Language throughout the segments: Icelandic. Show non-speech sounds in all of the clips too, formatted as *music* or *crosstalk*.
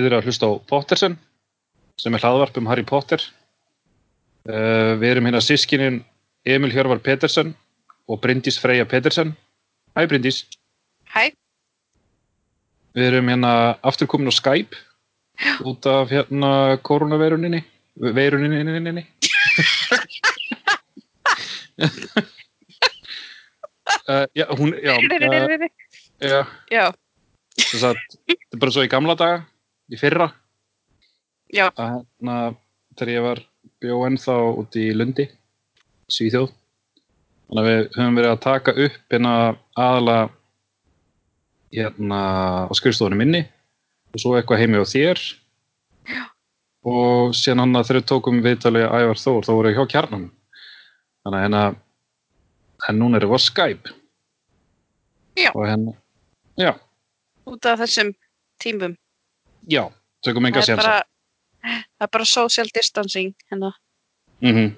þið eru að hlusta á Pottersen sem er hlaðvarp um Harry Potter. Uh, við erum hérna sískinin Emil Hjörvar Petersen og Bryndís Freyja Petersen. Hæ Bryndís. Hæ, Við erum hérna aftur komin á Skype út af hérna koronaveiruninni. Veiruninni. uh, *laughs* já, hún, já, uh, já, já, að þetta er bara svo í gamla daga, í fyrra. já, að hérna þegar ég var bjó ennþá út í Lundi Svíþjóð þannig að við höfum verið að taka upp hérna aðalega hérna á skrifstofunum minni og svo eitthvað heimi á þér Já. og síðan hann að þegar við tókum viðtalið Ævar Þór þá voru við hjá kjarnanum þannig að hérna en núna erum við á Skype Já. og hérna já, út af þessum tímum. Já, tökum enga Það sénsa bara, það er bara social distancing hérna. mm -hmm.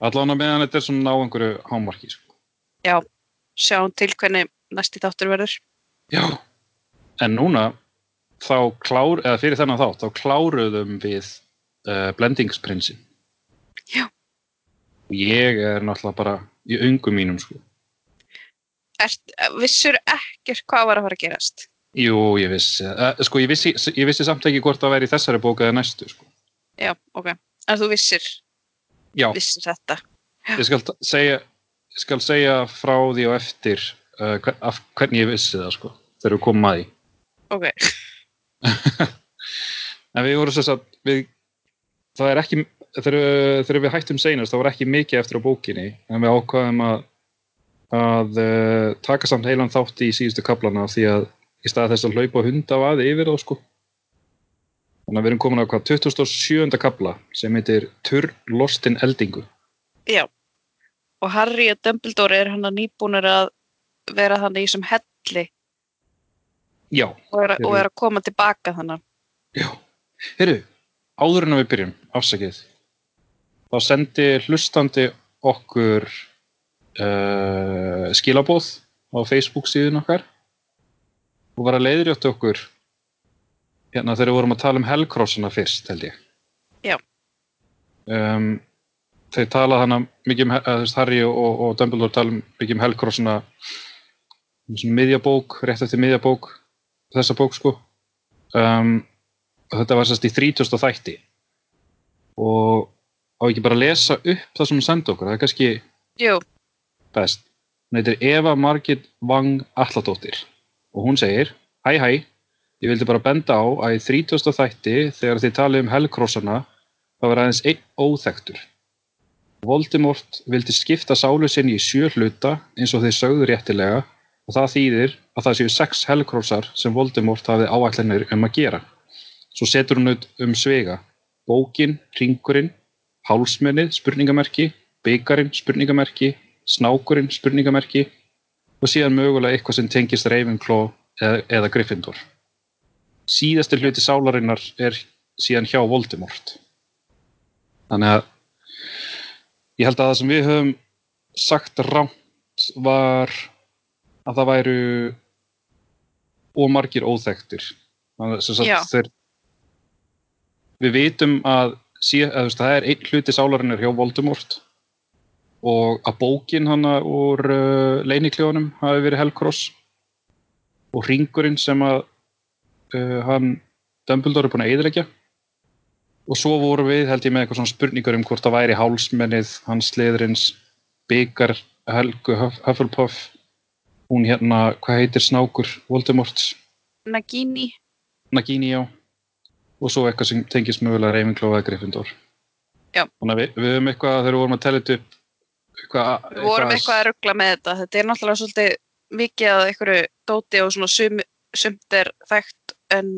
allan að meðan þetta er svona ná einhverju hámarki sko. Já, sjáum til hvernig næsti þáttur verður. Já. En núna þá klár, eða fyrir þennan þátt, þá kláruðum við uh, blendingsprinsin. Já. Ég er náttúrulega bara í öngum mínum, sko. Ert, vissur ekkert hvað var að fara að gerast? Jú, ég vissi, uh, sko, ég vissi, ég vissi samt ekki hvort það væri þessari bók eða næstu, sko. Já, ok. En þú vissir, Já, vissir þetta. ég skal segja, ég skal segja frá því og eftir uh, hver, af, hvernig ég vissi það, sko, þegar við komum að því. Ok, *laughs* En við vorum þess að við, það er ekki, þegar, þegar við hættum seinast, það var ekki mikið eftir á bókinni, en við ákvaðum að, að uh, taka samt heilan þátt í síðustu kaplana því að í stað þess að hlaupa hunda af aði yfir þá sko. Þannig að við erum komin á hvað 27. kapla sem heitir Turn Lostin Eldingu. já. Og Harry og Dumbledore er hann að nýbúnir að vera þannig í sem helli Já, og er, og er að koma tilbaka þannig. já. Heyrðu, áður en við byrjum, afsakið, þá sendi hlustandi okkur uh, skilabóð á Facebook síðun okkar og var að leiðrjótt okkur hérna þegar við vorum að tala um Hellcrossina fyrst, held ég. Já. Um, þeir tala þannig mikið um, þú veist, Harry og, og Dumbledore tala um mikið um Hellcrossina um miðjabók, rétt eftir miðjabók þessa bók sko um, og þetta var sérst í 30. þætti og á ekki bara að lesa upp það sem hún sendi okkur, það er kannski Jú, best. Hún heitir Eva Margit Wang Alladóttir og hún segir Hæ hæ, ég vildi bara benda á að í 30. þætti þegar þið talið um Hellcrossana það var aðeins einn óþektur. Voldemort vildi skipta sálu sinni í sjö hluta eins og þið sögðu réttilega og það þýðir að það séu sex Hellcrossar sem Voldemort hafið áætlanir um að gera. Svo setur hún ut um svega bókin, ringurinn, hálsmennið, spurningamerki, byggarinn, spurningamerki, snákurinn, spurningamerki og síðan mögulega eitthvað sem tengist Ravenclaw eða, eða Gryffindor. Síðasti hluti sálarinnar er síðan hjá Voldemort. Þannig að ég held að það sem við höfum sagt rámt var að það væru ómargir Já. þeir, við vitum að, að það er einn hluti sálarinnar hjá Voldemort og að bókin hana úr uh, leinikljónum hafi verið Hellcross og ringurinn sem að uh, hann Dumbledore er búin að eyðileggja. Og svo voru við held ég með eitthvað svona spurningar um hvort það væri hálsmennið hans sliðurins byggar Helgu Huff- Hufflepuff hún hérna, hvað heitir snákur Voldemorts, Nagini. Nagini já. Og svo eitthvað sem tengist mögulega eða Gryffindor. Já. þannig að við, við höfum eitthvað þegar við vorum að tella upp eitthvað, Við vorum eitthvað að ruggla með þetta. Þetta er náttúrulega svolítið mikið að einhverju dóti og svona sum, sumt er þekkt en,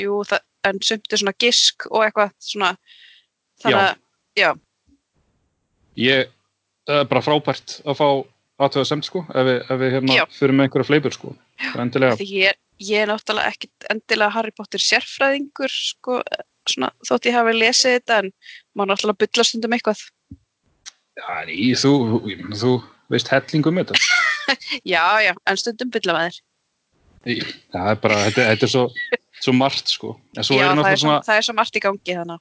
jú, það, en sumt er svona gisk og eitthvað svona. Þannig að, já, ég, það er bara frábært að fá aðtöða semt sko ef við, ef við hérna Já. fyrir með einhverja fleipur sko er endilega, ég, ég er náttúrulega ekkit endilega Harry Potter sérfræðingur, sko, svona, þótt ég hafi lesið þetta en maður náttúrulega bylla stundum eitthvað. Já, ný, þú, þú, þú veist helling um þetta *laughs* Já, já, en stundum bylla maður. Í- það er bara, þetta, þetta er svo svo margt sko en svo Já, eru það er, svona það er svo margt í gangi þannig.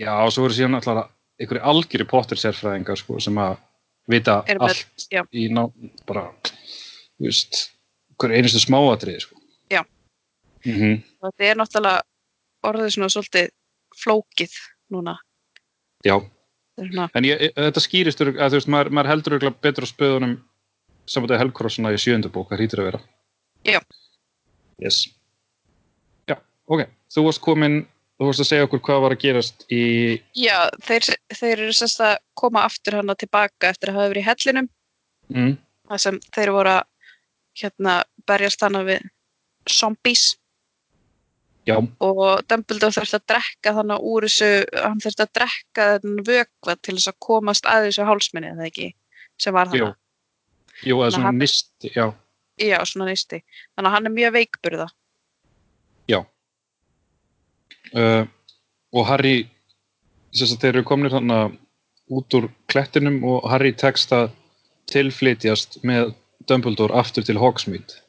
já, og svo eru síðan náttúrulega einhverju algjöru Potter sérfræðingar sko sem að vita Eru með- allt já. í ná, bara þú veist, hverju einustu smáatriði sko Já. mm Þetta er náttúrulega orðið svona svolítið flókið núna. já, er svona, en ég, þetta skýrist að þú veist, maður, maður heldur örugglega betur á spöðunum samvætið Helcrossuna í sjöndu bók, það hýtur að vera. Já. yes. Já, ok, þú varst komin þú varst að segja okkur hvað var að gerast í já, þeir, þeir eru sérst að koma aftur hana tilbaka eftir að hafa verið í hellinum. mm, Það sem þeir voru að hérna, berjast hana við zombies já, og Dumbledore þurfti að drekka þannig úr þessu, hann þurfti að drekka þennan vökva til þess að komast að þessu hálsminni, eða ekki, sem var þannig. jú, eða svona nisti, já Já, svona nýsti. Þannig að hann er mjög veikburða. Já. Uh, og Harry, þess að þeir eru komnir þannig út úr klettinum og Harry tekst að tilflytjast með Dumbledore aftur til Hogsmeade.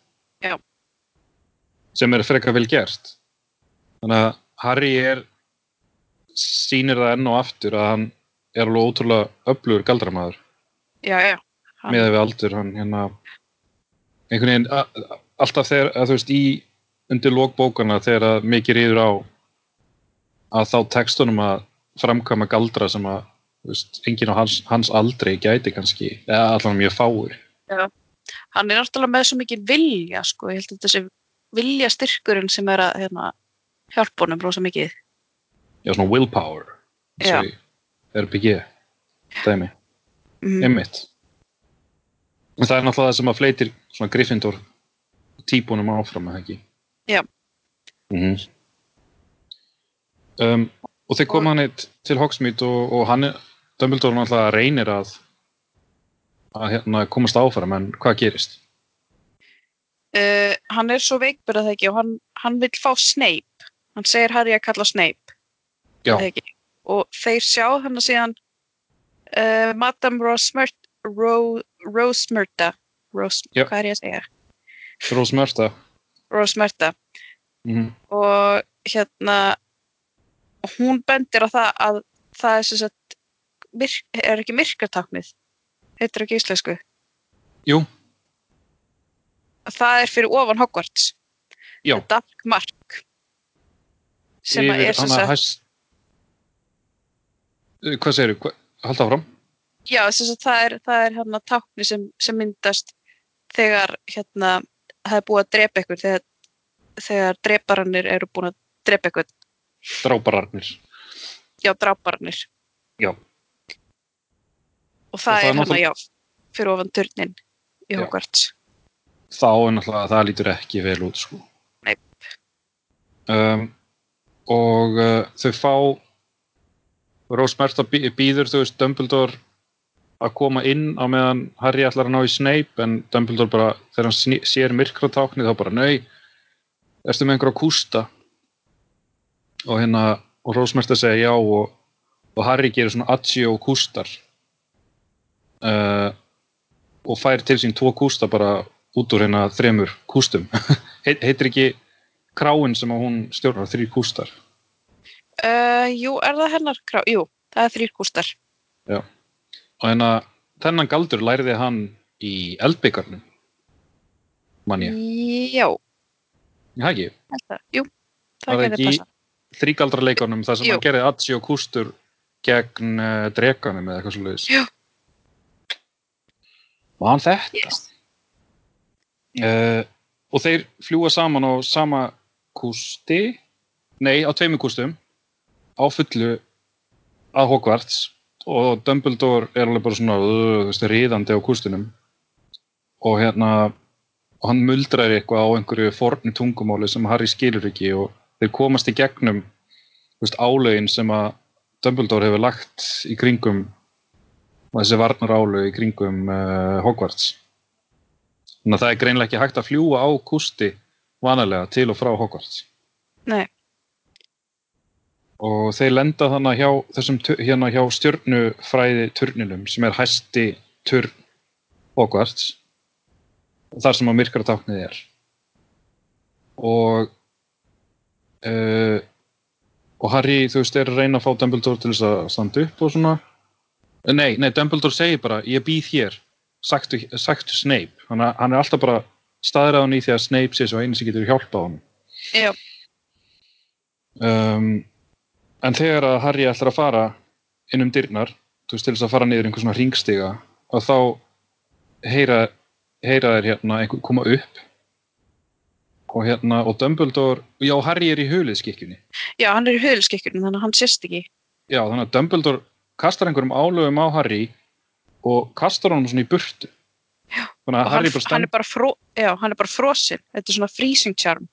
Já. Sem er frekar vel gert. Þannig að Harry er sýnir það enn og aftur að hann er alveg ótrúlega öflugur galdramæður Já, já. Hann, með við aldur hann hérna einhvern veginn a- alltaf þegar að þú veist í undir lókbókana þegar að mikið rýður á að þá tekstunum að framkvæma galdra sem að veist, enginn á hans, hans aldrei gæti kannski, eða allan mjög fáir hann er náttúrulega með svo mikið vilja, sko. Ég held að þessi vilja styrkurinn sem er að hérna, hjálpa honum rosa mikið. já svona willpower RPG dæmi, Mm. einmitt en það er náttúrulega það sem að fleitir svona Gryffindor típunum áfram eða ekki Já. Mhm. um, og þeir koma hann eitt til Hogsmeade og, og hann Dumbledore náttúrulega reynir að að hérna komast áfram en hvað gerist? Uh, hann er svo veikburða það ekki og hann, hann vil fá Snape. Hann segir Harry að kalla Snape. Já. það ekki. Og þeir sjá hann að síðan uh, Madame Rosmert, Ro, Rosmerta. Ros, hvað er ég að segja? Rósmörsta Rosmerta. mm og hérna hún bendir á það að það er sem sagt myrk, er ekki myrkartáknið heitir ekki íslensku Jú, það er fyrir ofan Hogwarts Dark Mark sem að er sem sagt Hvað segirðu? Hva? Halda áfram? já, sem sagt það er, það er hérna tákni sem, sem myndast þegar hérna það er búið að drepa ykkur þegar, þegar dreparannir eru búin að drepa ykkur Drápararnir já, dráparannir Já, og það, Og það er er hérna, já, fyrir ofan turnin í. Hogwarts þá er náttúrulega það lítur ekki vel út sko. Nei. um, og uh, þau fá Rósmerta býður þú veist Dumbledore að koma inn á meðan Harry ætlar að ná í Snape en Dumbledore bara þegar hann sér myrkratákni þá bara nau erstu með einhverja kústa? Og hérna og Rósmerta segja já og, og Harry gerir svona Accio og kústar uh, og fær til sín tvo kústa bara út úr hérna þremur kústum. *laughs* Heit, heitir ekki kráin sem að hún stjórnar þrýr kústar Uh, jú, er það hennar krá? Jú, það er þrýr kústar. og hérna þennan galdur læriði hann í eldbyggarnum mann ég, Já, ég ekki það. Jú, það það ekki- þrýgaldraleikunum þar sem Jú. hann gerði Atsi og kústur gegn uh, drekanum eða eitthvað svo leiðis Jú. og hann þetta Yes. uh, og þeir fljúa saman á sama kústi. Nei, á tveimur kústum. Á fullu að Hogwarts. Og Dumbledore er alveg bara svona uh, ríðandi á kústinum. Og hérna og hann muldrar eitthvað á einhverju fornu tungumáli sem Harry skilur ekki og þeir komast í gegnum veist, álögin sem að Dumbledore hefur lagt í kringum þessi varnar álög í kringum uh, Hogwarts. Þannig að það er greinlega ekki hægt að fljúa á kústi vanalega til og frá Hogwarts. Nei, og þeir lenda þannig hjá þessum hérna hjá stjörnufræði turninum sem er hæsti turn Hogwarts þar sem að myrkra táknið er. Og uh, og Harry, þú veist, er að reyna að fá Dumbledore til þess að standa upp og svona. Eh, nei, nei, Dumbledore segir bara ég býð hér, sagtu, sagtu Snape. Hann er alltaf bara staðræðan í því að Snape sé svo einu sem getur hjálpað honum. Já, um, en þegar að Harry ætlar að fara inn um dyrnar þú veist til þess að fara niður einhver svona ringstiga og þá heyra, heyra þeir hérna einhver koma upp og hérna og Dumbledore, já Harry er í huliðskikkjunni já, hann er í höfðilskikkunum þannig að hann sést ekki. já þannig að Dumbledore kastar einhverjum álöfum á Harry og kastar honum svona í burtu þannig að hann, Harry bara hann, er bara fró, já, hann er bara frosinn. Þetta er svona freezing charm.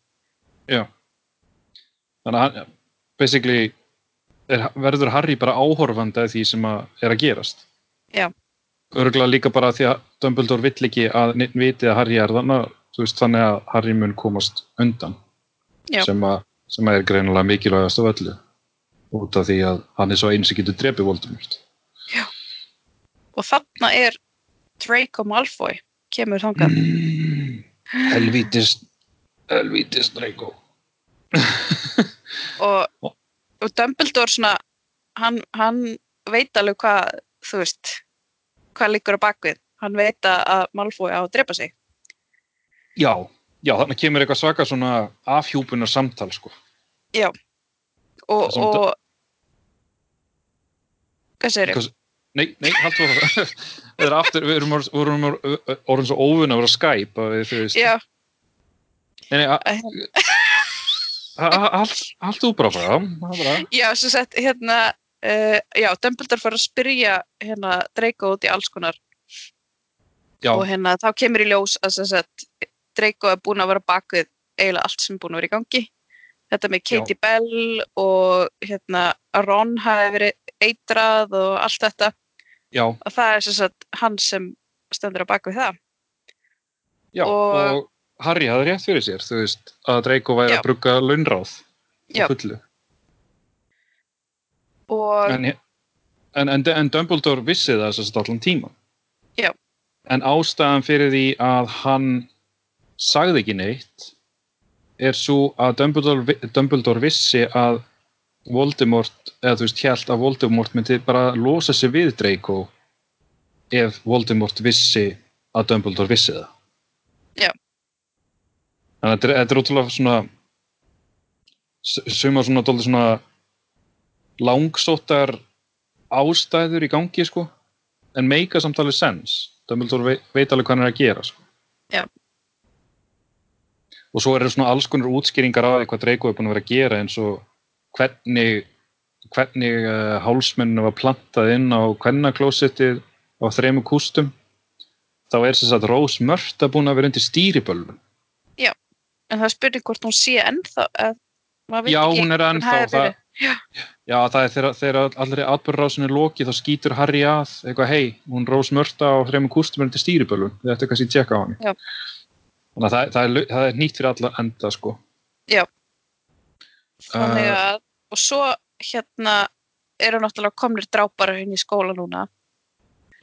já þannig að hann basically er, verður Harry bara áhorfandi af því sem að er að gerast Já. örgulega líka bara því að Dumbledore vill ekki að neitt viti að Harry er þannig, veist, þannig að Harry mun komast undan Já. sem að, sem að er greinilega mikilvægast af öllu út af því að hann er svo eins sem getur drepið Voldemort Og þarna er Draco Malfoy, kemur þangað. mm, helvítis helvítis Draco Og, *laughs* Og- og Dumbledore svona, hann, hann veit alveg hvað, þú veist, hvað liggur á bakvið. Hann veit að Malfoy á að drepa sig. já, já, þannig kemur eitthvað svaka svona afhjúpunar samtal sko Og, Það sem og hvað segir ég? Nei, nei, haldt þú það. Er aftur, við erum orðin svo óvun að vera Skype. Já, Nei, allt þú bara frá. það já, sem sagt, hérna, uh, já, Dumbledore fara að spyrja hérna Draco út í alls konar Já, og hérna þá kemur í ljós að sem sagt, Draco er búin að vera bakvið eiginlega allt sem er búin að vera í gangi. Þetta með Katie Bell og hérna Ron hafi verið eitrað og allt þetta. já, Og það er sem sagt hann sem stendur á bakvið það. já. Og- Og, Harry hafði rétt fyrir sér, þú veist, að Draco væri Já. að brugga launráð Já. á fullu. Og En, en, en, en Dumbledore vissi það þess að allan tíma. Já. En ástæðan fyrir því að hann sagði ekki neitt er svo að Dumbledore, Dumbledore vissi að Voldemort, eða þú veist, hjælt að Voldemort myndi bara losa sig við Draco ef Voldemort vissi að Dumbledore vissi það. Já. Þannig að þetta er- ótrúlega svona s- sumar svona dóldi svona langsóttar ástæður í gangi sko en meika samt alveg sens Dumbledore veit alveg hvað hann er að gera sko. Já. Og svo eru svona alls konar útskýringar á því hvað Draco er búin að vera að gera eins og hvernig hvernig uh, hálsmenninu var plantað inn á kvennaklósettið á þremu kústum. Þá er þess að Rose Mörta búin að vera undir stýribölvun. En það spurning hvort hún sé ennþá. Að, Já, hún er ennþá hafi það, verið- Já, það er þegar, þegar allri atbyrðrásin er lokið þá skýtur Harry að eitthvað, hei, hún Rose Mörta á þrejum kústum er undir stýribölvun, þetta er kannski að tjekka á hann Já. Þannig að það, það, er, það er nýtt fyrir alla enda sko. Þannig Uh, að, og svo hérna eru náttúrulega komnir drápar inn í skóla núna.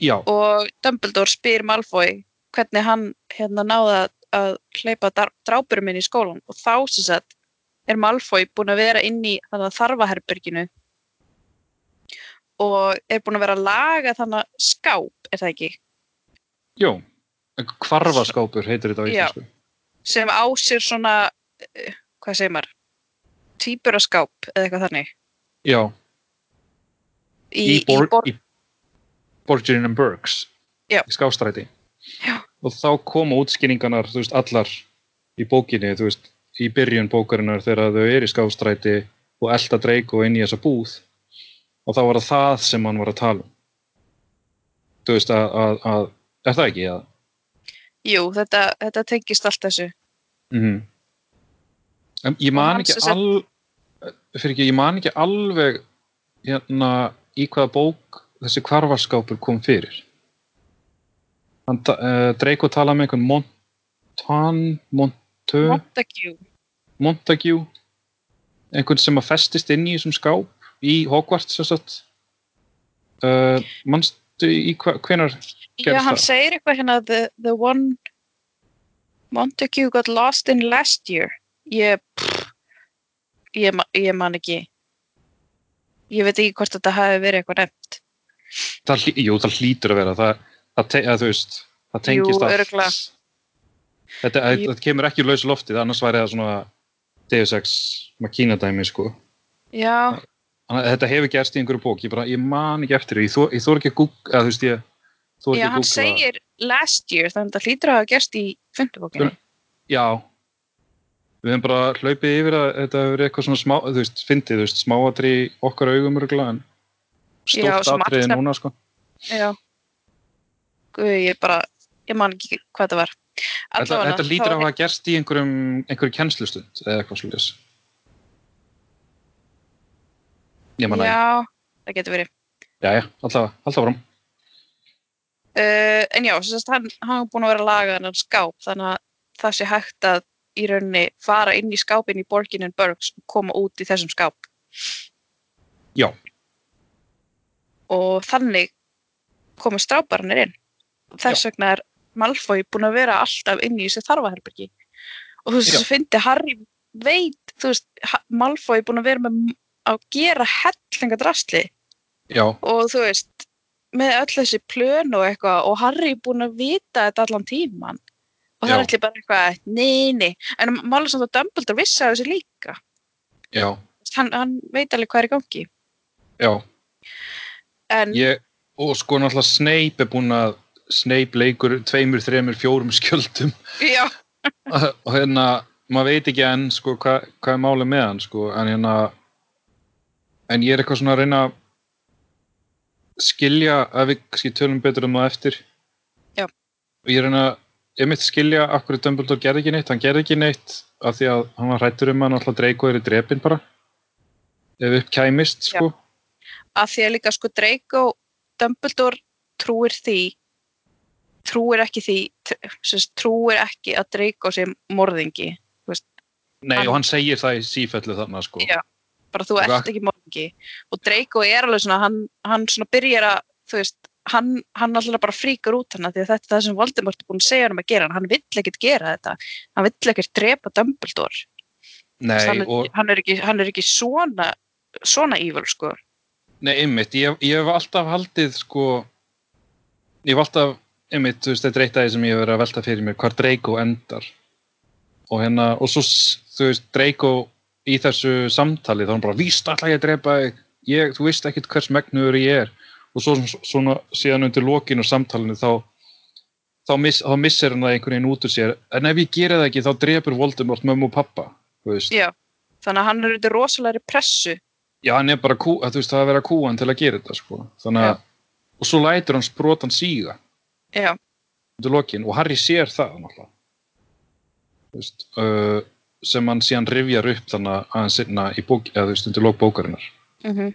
Já, og Dumbledore spyr Malfoy hvernig hann hérna náði að, að hleypa drápurum inn í skólan og þá sem sagt er Malfoy búin að vera inn í þannig þarfaherberginu. Og er búin að vera að laga þannig skáp, er það ekki? jú Kvarfaskápur heitir þetta á Já. íslensku sem á sér svona, eh, hvað segir maður, tvíburaskáp eða eitthvað þannig Já, í, í, í, Bor bor, í Borgin and Burks Já. í skástræti Já. og þá koma útskýringarnar þú veist, allar í bókinni þú veist, í byrjun bókarinnar þegar þau eru í skástræti og elda Draco inn í þessa búð og þá var það það sem hann var að tala um þú veist að, að, að er það ekki að jú, þetta, þetta tengist allt þessu. Mm en ég man ekki sem sagt- al fyrir ekki, ég man ekki alveg hérna í hvaða bók þessi kvarfaskápur kom fyrir. Hann, uh, Draco tala með einhvern Montan Montu, Montague. Montague. Einhvern sem að festist inn í þessum skáp í Hogwarts uh, manstu í hva, hvenar Já, gerist hann það? segir eitthvað hérna the, the one Montague got lost in last year ég pff, ég, ég man ekki ég veit ekki hvort þetta hafi verið eitthvað nefnt það, jú, það hlýtur að vera það, það, te, að, veist, það tengist Jú, örugglega. þetta, Jú. þetta kemur ekki úr lausu loftið annars væri það svona Deus Ex Makina dæmi sko. já, að þetta hefur gerst í einhverju bók. Ég, bara, ég man ekki eftir því, ég þór ekki að googla þú veist ég já hann segir last year þannig að þetta hlýtur að hafa gerst í fundabókinni já. Við hefum bara hlaupið yfir að þetta hefur verið eitthvað svona smá, þú veist, fyndið, þú veist, smáatri okkar augum örgulega en stórt atriði núna sko. já. Guð, ég bara, ég man ekki hvað það var. Þetta, Allavega, þetta þá lítur að hafa gerst í einhverjum einhverju kennslustund eða eitthvað slúðis ég já, það getur verið já, já, alltaf, alltaf fram Uh, en já, sagt, hann, er búin að vera að laga hennan skáp þannig að það sé hægt að í rauninni fara inn í skápin í Borgin and Burgs og koma út í þessum skáp. já, Og þannig komu strábarnir inn. Þess vegna er Malfoy búin að vera alltaf inn í þessu þarfaherbergi. Og þú veist, Já. þess að Harry veit, þú veist, Malfoy er búin að vera með að gera hellinga drastli já, og þú veist, með öll þessi plön og eitthvað og Harry er búin að vita þetta allan tíman og það er allir bara eitthvað, nei, nei. En málega samt að Dumbledore vissi að þessu líka. Hann, hann veit alveg hvað er í gangi. Já. En ég, og sko náttúrulega Snape er búin að Snape leikur tveimur, þremur, fjórum skjöldum. Já, *laughs* og hérna, maður veit ekki enn sko hvað hva er málið með hann sko. En hérna en ég er eitthvað svona að reyna að skilja að við kannski tölum betur um það eftir. Já. og ég reyna ég mitt skilja af hverju Dumbledore gerði ekki neitt. Hann gerði ekki neitt af því að hann var hrættur um að náttúrulega Draco er í drepin bara. Ef upp kæmist sko. Að því að líka sko Draco Dumbledore trúir því trúir ekki því sem trúir ekki að Draco sé morðingi Nei, Hann- og hann segir það í sífellu þarna sko. Já. Bara þú ert ak- ekki morðingi. Og Draco er alveg svona hann, hann svona byrjar að þú veist, hann, hann alltaf bara fríkur út hana því að þetta er það sem Voldemort er búin að segja hann um að gera. Hann vill ekkert gera þetta. Hann vill ekkert drepa Dumbledore. Nei, hann, er, og, hann, er ekki, hann er ekki svona svona evil sko. Nei, einmitt, ég, ég hef alltaf haldið sko ég hef alltaf, einmitt, þú veist, þetta er eitt því sem ég hef verið að velta fyrir mér, hvar Draco endar. Og hérna, og svo þú veist, Draco í þessu samtali, þá er hann bara, víst ætla ég að drepa þig, ég, þú veist ekkit hvers megnuður ég er. Og svo svona síðan undir lokinu samtalinu þá þá, miss, þá missir hann það einhvern veginn út úr sér. En ef ég geri það ekki, þá drepur Voldemort mömmu og pappa, Já. þannig að hann er undir rosalegri pressu. Já, hann er bara kú, að, veist, það er að vera kúan til að gera þetta, sko. Þannig að, og svo lætur hann sprotan síga. Já, undir lokin og Harry sér það, náttúrulega. Þú veist, uh, sem hann síðan rifjar upp þannig að hann sinna í bók, eða þú veist, undir lok bókarinnar. mm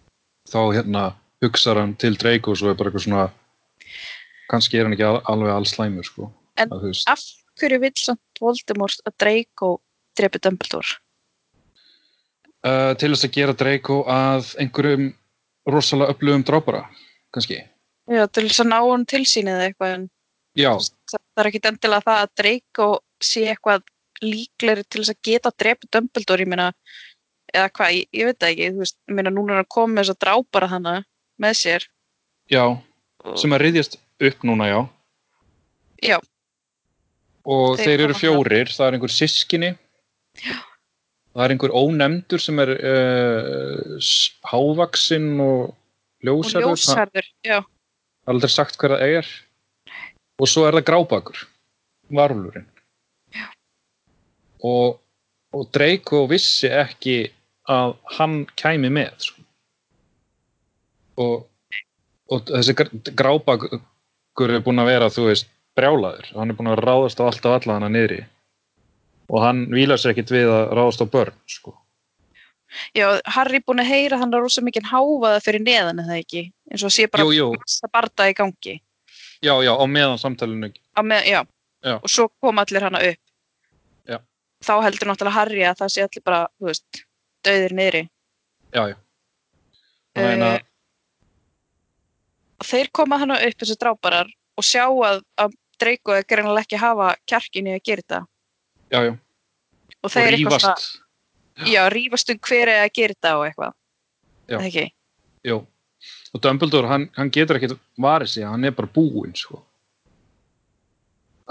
Þá, hérna, hugsar hann til Draco og svo er bara eitthvað svona, kannski er hann ekki al, alveg alls slæmur, sko. En- að, af hverju vill samt Voldemort að Draco drepi Dumbledore uh, til þess að gera Draco að einhverjum rosalega upplöfum drápara, kannski. já, til þess að ná hann til sín eða eitthvað en Já, það er ekki endilega það að Draco sé eitthvað líklegri til þess að geta drepi Dumbledore, ég meina eða hvað, ég, ég veit það ekki, þú veist ég meina núna er hann komið með þess að drápara hana með sér. Já, og, sem að riðjast upp núna, já. já, og Þeir þeir eru fjórir, það er einhver sískinni Já. það er einhver ónefndur sem er uh, hávaksinn og og ljósarður það ljósarður já, aldrei sagt hver það er. Og svo er það grábakur varulurinn. Og, og Draco vissi ekki að hann kæmi með sko. og, og þessi gr- grábakur er búinn að vera þú veist brjálaður, hann er búinn að ráðast á allt og alla hana niðri og hann vílar sér ekkit við að ráðast á börn sko. já, Harry búin að heyra hann er rosa mikið háfaða fyrir neðan eða ekki, eins og sé bara Jú, jú. massa barda í gangi já, já, á meðan samtalinu með, já. Já. og svo kom allir hana upp. Þá heldur náttúrulega Harry að það sé allir bara, þú veist, döðir niðri. Já, já. Þannig að, Eh, og þeir koma hana upp þessu dráparar og sjá að, að Draco er greinlega ekki að hafa kjarkinni að gera þetta. Já, já. Og og þeir eitthvað rífast. svona, já, rífast um hver er að gera þetta og eitthvað. Já. Ekki, Jú. Og Dumbledore, hann, hann getur ekkert varið sig, hann er bara búinn, sko.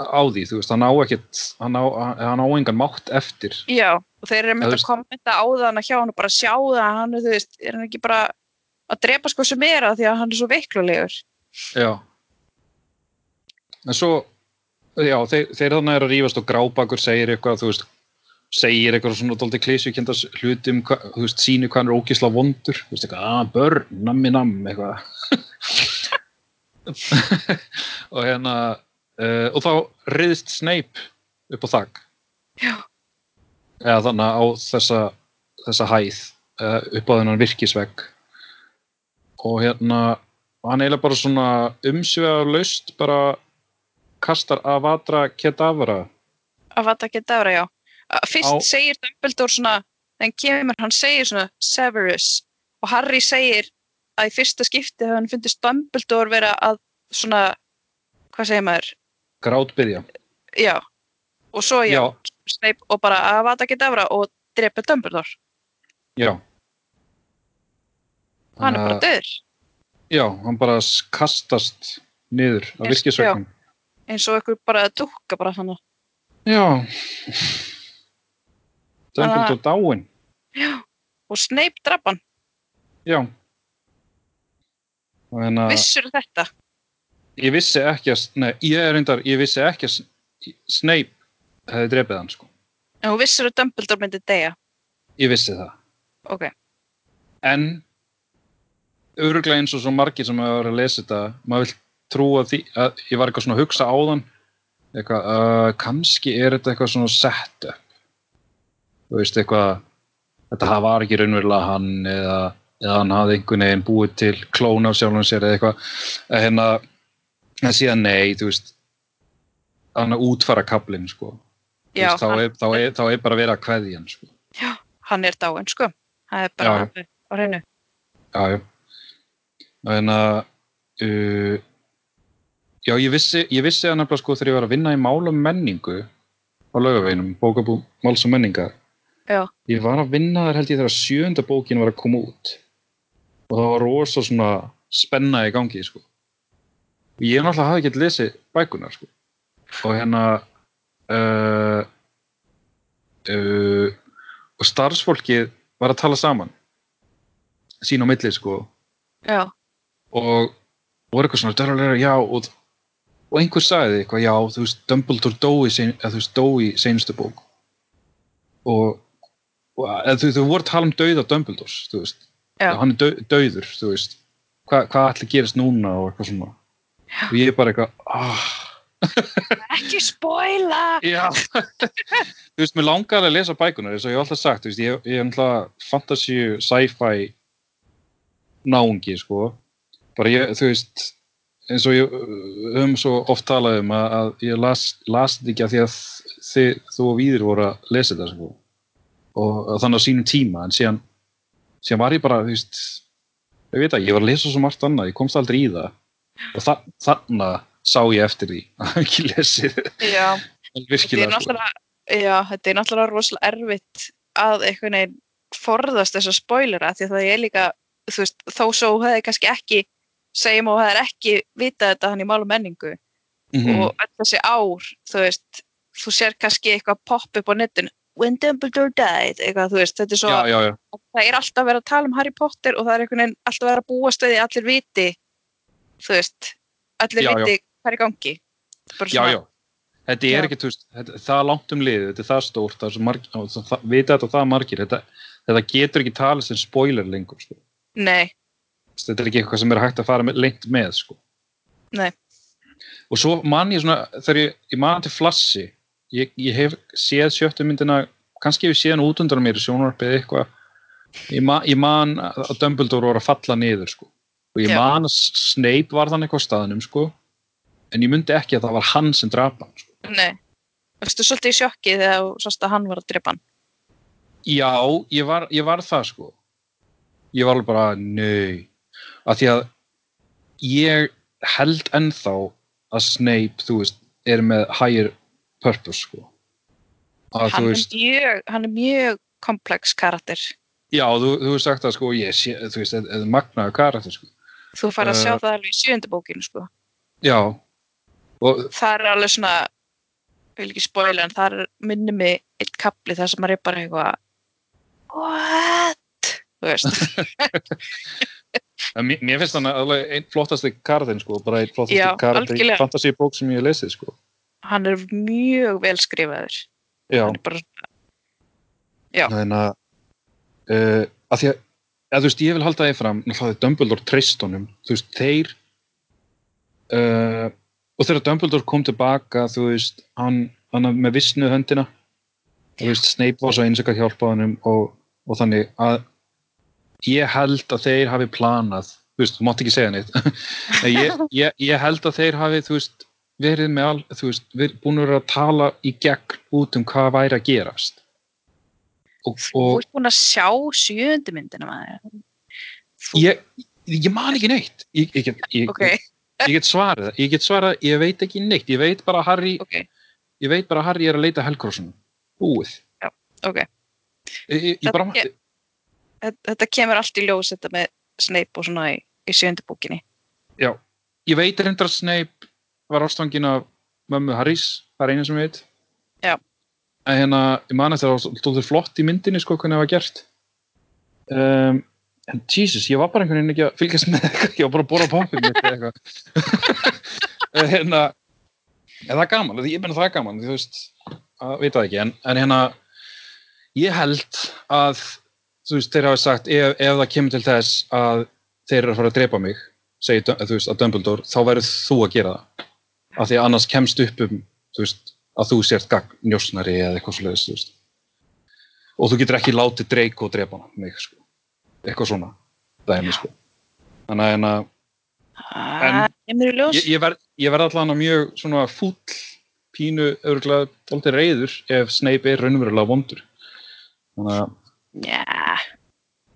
Á því, þú veist, hann á ekkert, hann á, hann á engan mátt eftir. já, og þeir eru veist- að kommenta á það hjá hann og bara sjá það hann, þú veist, er hann ekki bara að drepa sko sem er að því að hann er svo veiklulegur Já. En svo, já, þeir, þeir þannig er að rífast og grábakur segir eitthvað, þú veist, segir eitthvað svona dóldi klísjukenda hluti um, hva, þú veist, síni hvað hann er ógisla vondur, þú veist, eitthvað, að, börn, nammi namm, eitthvað. *laughs* og hérna, uh, og þá riðist Snape upp á þak. já, eða þannig á þessa, þessa hæð uh, upp á þennan virkisvegg. Og hérna hann eiginlega bara svona umsviða laust bara kastar Avatra Kedavra. Ekki dára, já. Fyrst Á- segir Dumbledore svona hann kemur, hann segir svona Severus. Og Harry segir að í fyrsta skipti hefur hann fundist Dumbledore vera að svona hvað segir maður, grátbyðja já og svo já, Já. Snape og bara að vata ekki dára og drepa Dumbledore. Já. Hann er bara döður. Já, hann bara kastast niður á Yes, virkisveggum eins og einhver bara að dúkka bara þannig já. Dumbledore dáin og Snape draf hann, já. Og hérna vissur þetta ég vissi ekki að nei, ég reyndar, ég vissi ekki að Snape hefði drepið hann sko. En þú vissur að Dumbledore myndi deyja? Ég vissi það. Ok, en öruglega eins og svo margir sem hafa verið að lesa þetta maður vil trúa því að ég var eitthvað svona að hugsa á þann eitthvað, uh, kannski er þetta eitthvað svona setup þú veist eitthvað þetta var ekki raunverulega hann eða, eða hann hafði einhvern veginn búið til klón af sjálfum sér eða eitthvað. En hérna en síðan nei, þú veist hann að útfara kaplinn sko já, veist, þá, er, þá, er, þá er bara verið að kveðja hann sko. hann er dáin sko það er bara Já, já. á hreinu Já, já. En að, uh, já, ég vissi, ég vissi að nefnilega sko þegar ég var að vinna í málum menningu á laugaveginum, bókabú máls og menningar. Já. Ég var að vinna þar held ég þegar sjönda bókin var að koma út. Og það var rosa svona spenna í gangi, sko. Og ég náttúrulega hafði ekki lesið bækunar, sko. Og hérna, uh, uh, og starfsfólkið var að tala saman sín á milli sko já, og voru eitthvað svona dörrulega, já og, og einhver sagði eitthvað, já þú veist Dumbledore dói í seinustu bók og, og eða, þú, þú voru að tala um dauða Dumbledores, þú veist Já. hann er dauður, þú veist Hva, hvað ætli gerist núna og eitthvað svona. Og ég er bara eitthvað ah, ekki spoila. Já. *laughs* Þú veist, mér langar að lesa bækunar eins og ég hef alltaf sagt, veist, ég, ég er alltaf fantasy, sci-fi náungi, sko. Bara ég, þú veist eins og ég höfum svo oft talað um að, að ég las, las ekki að því að þið, þú og Víðir voru að lesa þetta sko. og, og þannig á sínum tíma en síðan, síðan var ég bara þú veist, ég veit að ég var að lesa svo margt annað, ég komst aldrei í það og þa þannig sá ég eftir því að ekki lesið já, þetta er virkilega sko. náttúrulega já, þetta er náttúrulega rosalega erfitt að einhvern veginn forðast þessa spoilera því að það er líka veist, þó svo hefði kannski ekki segjum og hefði ekki vitað þetta hann í málu menningu Mhm. og öll þessi ár, þú veist þú sér kannski eitthvað popp upp á netun When Dumbledore died, eitthvað, veist þetta er svo, já, já, já, það er alltaf verið að tala um Harry Potter og það er alltaf verið að búa stöði allir viti þú veist, allir viti hvað er gangi já, já. Þetta er Já. ekki, veist, þetta, það langt um liðið, þetta er það stórt, það er svo margir, það, vita þetta og það margir, þetta, þetta getur ekki talið sem spoiler lengur, sko. Nei, Þetta er ekki eitthvað sem er hægt að fara með, lengt með, sko. Nei. Og svo man ég svona, þegar ég, ég man til flassi, ég, ég hef séð sjöttu myndina, kannski hef ég séð hann út undan mér í sjónvarpið eitthvað, ég, ma, ég man að Dumbledore voru að falla niður, sko. Og ég man að Snape var þannig eitthvað á staðnum, sko, en ég myndi ekki að það var hann sem drapa hann, sko. nei Varstu svolítið í sjokki þegar þú sást að hann var að drepa hann Já, ég var, ég var það sko. Ég var alveg bara, nau. Af því að ég held ennþá að Snape, þú veist, er með higher purpose sko. Að hann þú er, veist, mjög, hann er mjög komplex karakter. Já, þú, þú hefur sagt það sko, ég sé, þú veist, þetta er magnaðu karakter sko. Þú fær að Eh. sjá það alveg í sjöndu bókinu, sko. Já, og Það er alveg svona, vil ekki spoila, en það er minni mig eitt kapli þar sem maður er bara eitthvað, what? Þú veist, *laughs* mér, finnst þannig alveg einn flottasti karakter sko, bara einn flottasti karakter í fantasíbók sem ég hef lesið sko. hann er mjög vel skrifaður. Já, Hann er bara, Já. þannig að uh, að því að, að þú veist, ég vil halda því fram náttúrulega Dumbledore treyst honum þú veist, þeir uh, og þegar Dumbledore kom tilbaka þú veist, hann, hann með vissnu höndina þú veist, Snape var svo eins og að hjálpa honum og, og þannig að ég held að þeir hafi planað þú veist, þú mátt ekki segja neitt. *laughs* Ég, ég, ég held að þeir hafi þú veist, verið með all, þú veist, búin að vera að tala í gegn út um hvað væri að gerast og, þú og ert búin að sjá sjöndu myndina maður. Þú, ég, ég man ekki neitt. Ég, ég, ég, ok, ég get svarað ég get svarað, ég veit ekki neitt. Ég veit bara að Harry, ok, ég veit bara að Harry er að leita helgrossunum búið. Ok. ég, ég, ég bara mátti Þetta, þetta kemur allt í ljós þetta með Snape og svona í, í sjöndu bókinni. já, ég veit reyndar að Snape var ástangin af mömmu Harrys, það er einu sem ég veit. Já. En hérna, ég man að það var stóður flott í myndinni sko hvernig það var gert. Um, en Jesus, ég var bara einhvern veginn ekki að fylgjast með *laughs* eitthvað, ég var bara að bóra mitt eða eitthvað. *laughs* Hérna, en það er gaman ég menna það er gaman, þú veist að veit það ekki, en, en hérna ég held að þú veist, þeir hafi sagt, ef, ef það kemur til þess að þeir eru að fara að drepa mig segi, þú veist, að Dumbledore, þá verður þú að gera það. Af því að annars kemst upp um þú veist, að þú sért gagn njósnari eða eitthvað svoleiðis, þú veist. Og þú getur ekki látið Draco drepa hana mig, sko, eitthvað svona dæmi, sko. Þannig að hérna, Það kemur í ljós. ég, ég verð verð allan mjög svona fúll pínu, örgulega, dálítið reyður ef Snape er raunverulega vondur. Þannig að Já.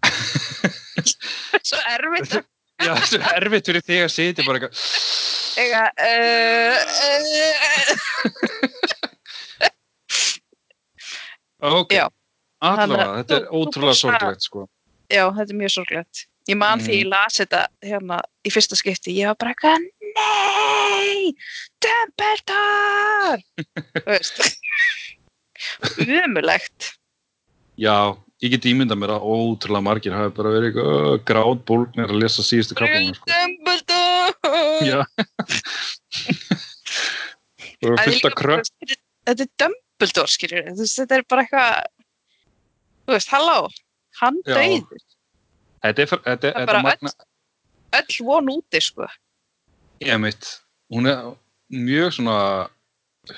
*laughs* Svo erfitt. Að Já, það er svo erfitt fyrir þig að sitja bara eitthvað. Eiga uh, uh, *laughs* Ok, allavega, þetta er ótrúlega sorglegt sko. Já, þetta er mjög sorglegt. Ég man því Mm. ég las þetta hérna í fyrsta skipti, ég var bara eitthvað, nei, Dumbledore! Þú veist, umulegt. Já, ég get ímyndað mér að ótrúlega margir hafi bara verið eitthvað grátt bólgnir að lesa síðustu kaplan sko. Dumbledore! Já *laughs* Og að krökk Þetta er Dumbledore, skiljur, þú veist, þetta er bara eitthvað, þú veist, halló, hann Já. döið, Þetta er, er bara magna öll von úti, sko. Ég mitt, hún er mjög svona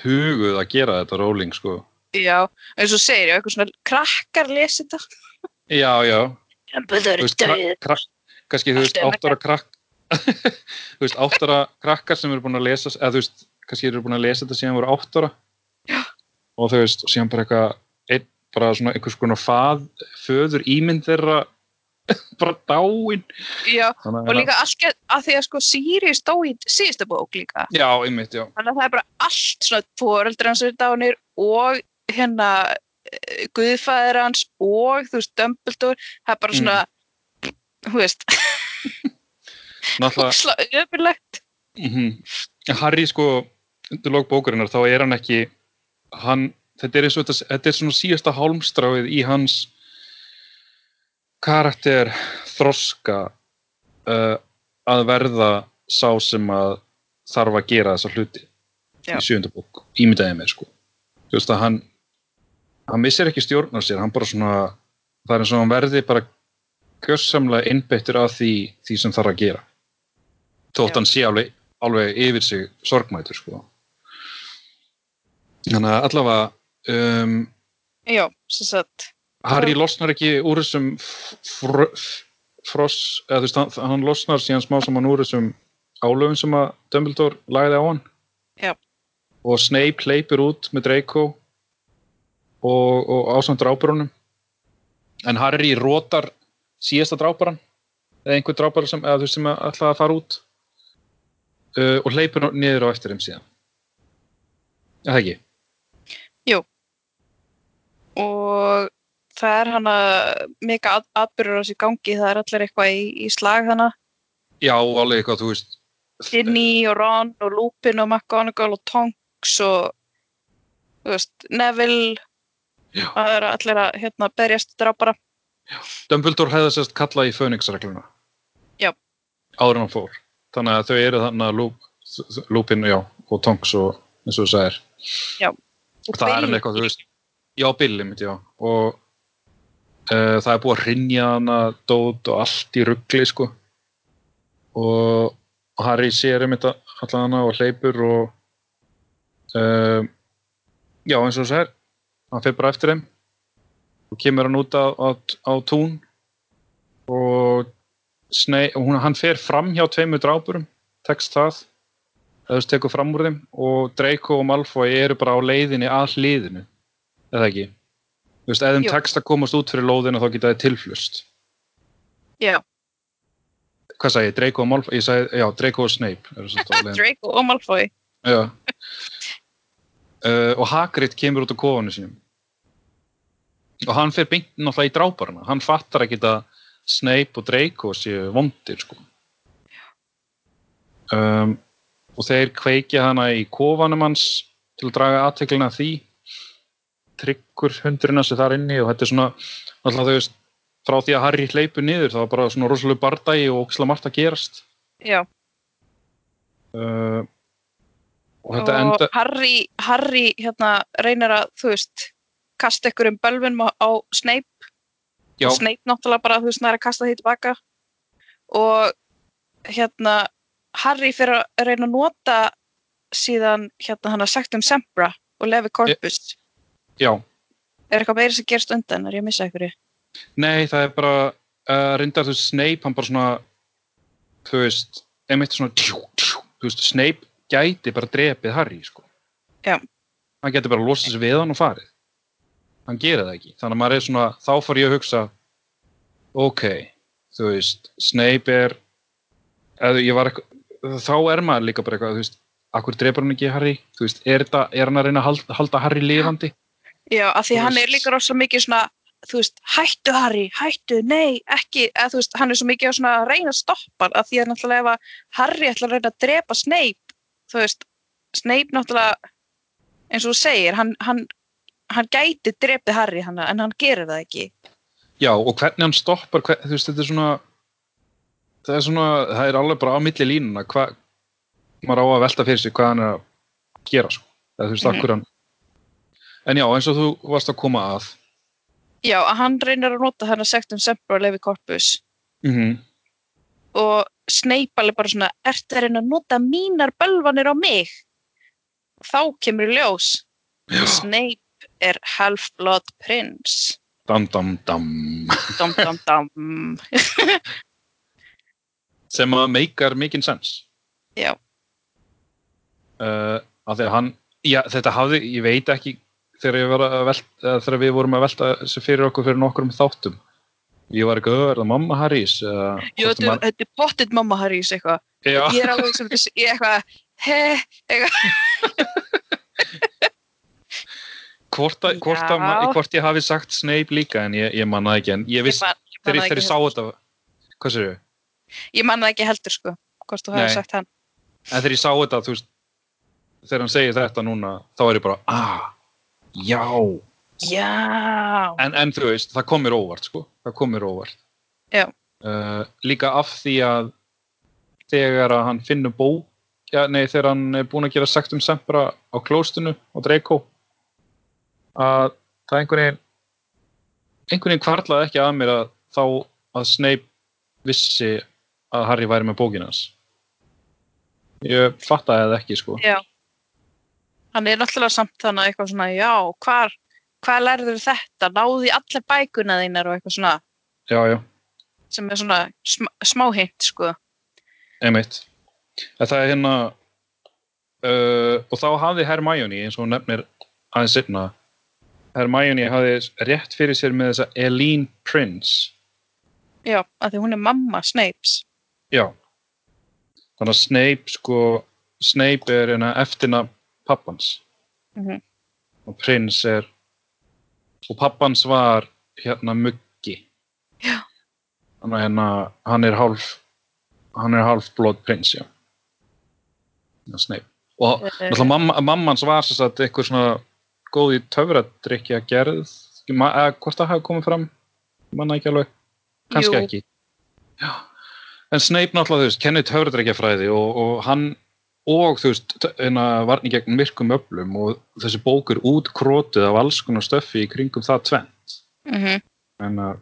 huguð að gera þetta róling sko. Já, eins og segir, já, eitthvað svona krakkar lesi þetta. Já, já Dumbledore krak, krak, kannski, þú veist, er áttara krakk *laughs* þú veist, áttara krakkar sem eru búin að lesa eða þú veist, kannski eru búin að lesa þetta síðan voru áttara. Og þú veist, og síðan bara eitthvað bara svona einhvers konar fað föður ímynd þeirra *laughs* bara dáin Já, Þannig og líka allt get- að því að sko Sirius dó í síðustu bók líka. Já, einmitt, já Þannig að það er bara allt svona fóreldur hans eru dánir og hérna eh, guðfæðir hans og þú veist Dumbledore, það er bara Mm. svona þú veist, Náttúrulega, *laughs* öfurlegt. mm Harry sko undir lók bókarinnar, þá er hann ekki hann, þetta er eins og þetta, þetta er svona síðasta hálmstráið í hans karakter þroska uh, að verða sá sem að þarf að gera þessa hluti Já. í sjönda bók, ímyndaði mér sko. Þú veist að hann hann missir ekki stjórn á sér, hann bara svona það er eins og hann verði bara gjörsamlega innbyttur af því, því sem þarf að gera. Þótt hann sé alveg, alveg yfir sig sorgmætur sko þannig að allavega um, Já, sem sagt, Harry losnar ekki úr þessum fr fross, eða þú veist, hann, hann losnar síðan smá saman úr þessum álöfum sem að Dumbledore lagði á hann Já. og Snape hleypur út með Draco og, og ásamt dráparunum en Harry rótar síðasta dráparan eða einhver drápar sem, eða þú veist sem að ætlaði að fara út uh, og hleypur niður á eftir þeim síðan Er það ekki? Og það er hana mega at atbyrður á þessu gangi, það er allir eitthvað í, í slag hana, Já, alveg eitthvað, þú veist. Ginny og Ron og Lupin og McGonagall og Tonks og veist, Neville. Já. það er allir að hérna berjast drápara Dumbledore hefði sérst kallað í Phoenix-regluna. Já. áður hann fór. Þannig að þau eru þannig að Lup, Lupin já, og Tonks og eins og þú sagðir og það er Bill- hann eitthvað, þú veist já, Billy mitt, já. Og uh, það er búið að rinja hana dót og allt í ruggli sko. Og, og Harry sér einmitt allan hana og hleypur og uh, já, eins og þú sagðir hann fyrir bara eftir þeim. Og kemur hann út á, á, á tún og snei, hún, hann fer fram hjá tveimur drápurum, tekst það. Veist, tekur fram úr þeim og Draco og Malfoy eru bara á leiðinni að hliðinu, eða ekki? Þú veist, þeim Jú. tekst að komast út fyrir lóðina þá geta þið tilflust. Já, hvað sagði ég, Draco og Malfoy, ég sagði, já, Draco og Snape. *laughs* Draco og Malfoy. Já. Uh, og Hagrid kemur út á kofanu sínum. Og hann fer beint náttúrulega í dráparana. Hann fattar ekki að Snape og Draco séu vondir sko. Um, og þeir kveikja hana í kofanum hans til að draga aðteklina því tryggur hundurinn hans er þar inni og þetta er svona náttúrulega þau veist frá því að Harry hleypur niður það var bara svona rosalega bardagi og óksla margt að gerast. Já, uh, og þetta og enda Harry, Harry hérna reynir að, þú veist kasta ykkur um bölvun á, á Snape. Já, Snape náttúrulega bara, þú veist, næri að kasta því tilbaka. Og hérna Harry fyrir að reyna að nota síðan hérna hann að sagt um Sempra og Levi Corpus já. Er eitthvað meira sem gerst undan, er ég að missa ykkur Nei, það er bara uh, reyndar þú Snape, hann bara svona þú veist, einmitt svona tjú, tjú, þú veist, Snape gæti bara drepið Harry, sko. Já. hann gæti bara losað sig við hann og farið. Hann gerir það ekki, þannig að maður er svona þá fór ég að hugsa ok, þú veist, Snape er eða ég var eitthvað þá er maður líka bara eitthvað, þú veist akkur drepur hann ekki Harry, þú veist, er, þetta, er hann að reyna að halda, halda Harry lifandi Já, af því hann er líka rosa mikið svona þú veist, hættu Harry, hættu, nei, ekki eða þú veist, hann er svo mikið að svona reyna að stoppa af því að náttúrulega ef að Harry ætla að reyna að drepa Snape, þú veist Snape náttúrulega eins og þú segir, hann, hann hann gæti drepið Harry hann, en hann gerir það ekki. Já, og hvernig hann stoppar, hver, þú veist, þetta er svona það er svona, það er alveg bara á milli línuna, hvað maður á að velta fyrir sig hvað hann er að gera sko, eða þú veist, Mhm. akkur hann en já, eins og þú varst að koma að. Já, að hann reynir að nota hann að sagt um Semper og Levi Corpus mm og Snape alveg bara svona ertu að reyna að nota mínar bölvanir á mig? Þá kemur ljós já, Snape er Half-Blood Prince. Dam, dam, dam. Dam, dam, dam. *laughs* sem að meikar mikinn sens. Já. uh, að þegar hann já, þetta hafði, ég veit ekki þegar, velta, þegar við vorum að velta fyrir okkur fyrir nokkrum þáttum. Ég var ekki, "Ö, er það mamma Harrys Jú, hvort þetta man- er pottit mamma Harrys eitthvað. Ég er alveg sem þessi, ég eitthvað he, eitthvað, *laughs* hvort, að, hvort, að, hvort ég hafi sagt Snape líka en ég, ég manna ekki en ég ég viss, man, ég man þegar, ég- sá þetta hvað sér ég? ég man það ekki heldur sko hvort þú Nei. sagt hann. En þegar ég sá þetta þú veist, þegar hann segir þetta núna þá er ég bara, ah, já. Já, en, en þú veist, það kom mér óvart sko. það kom mér óvart. Já. uh, líka af því að þegar að hann finnur bók já, nei, þegar hann er búin að gera sagt um Sempra á klóstunu og Draco að það einhvern veginn einhvern veginn kvarlaði ekki að mér að þá að Snape vissi að Harry væri með bókin hans. Ég fattaði það ekki sko. Já hann er náttúrulega samt þannig eitthvað svona já, hvar, hvað lærður þetta? Náði allir bækuna þínar og eitthvað svona. Já, já, sem er svona sm smá hint sko. Einmitt. Það er hérna uh, og þá hafði Hermione eins og hún nefnir aðeins seinna Hermione hafði rétt fyrir sér með þessa Eileen Prince. Já, af því hún er mamma Snapes. Já. Þannig að Snape sko Snape er hérna eftirna pappans Mhm. og Prince er og pappans var hérna Muggi Já. þannig hérna hann er hálf hann er hálf blood prince já, Snape og Eh, náttúrulega mamma, mammans var sagt eitthvað svona góð í töfradrykja gerð eða hvort það hafi komið fram manna ekki alveg, kannski Jú. ekki já. en Snape náttúrulega þú veist, kennir töfradrykkjafræði og, og hann og þú veist, hérna varni gegn myrkum öflum og þessi bók er útkrótið af alls konar stöffi í kringum það tvennt. Mhm, en að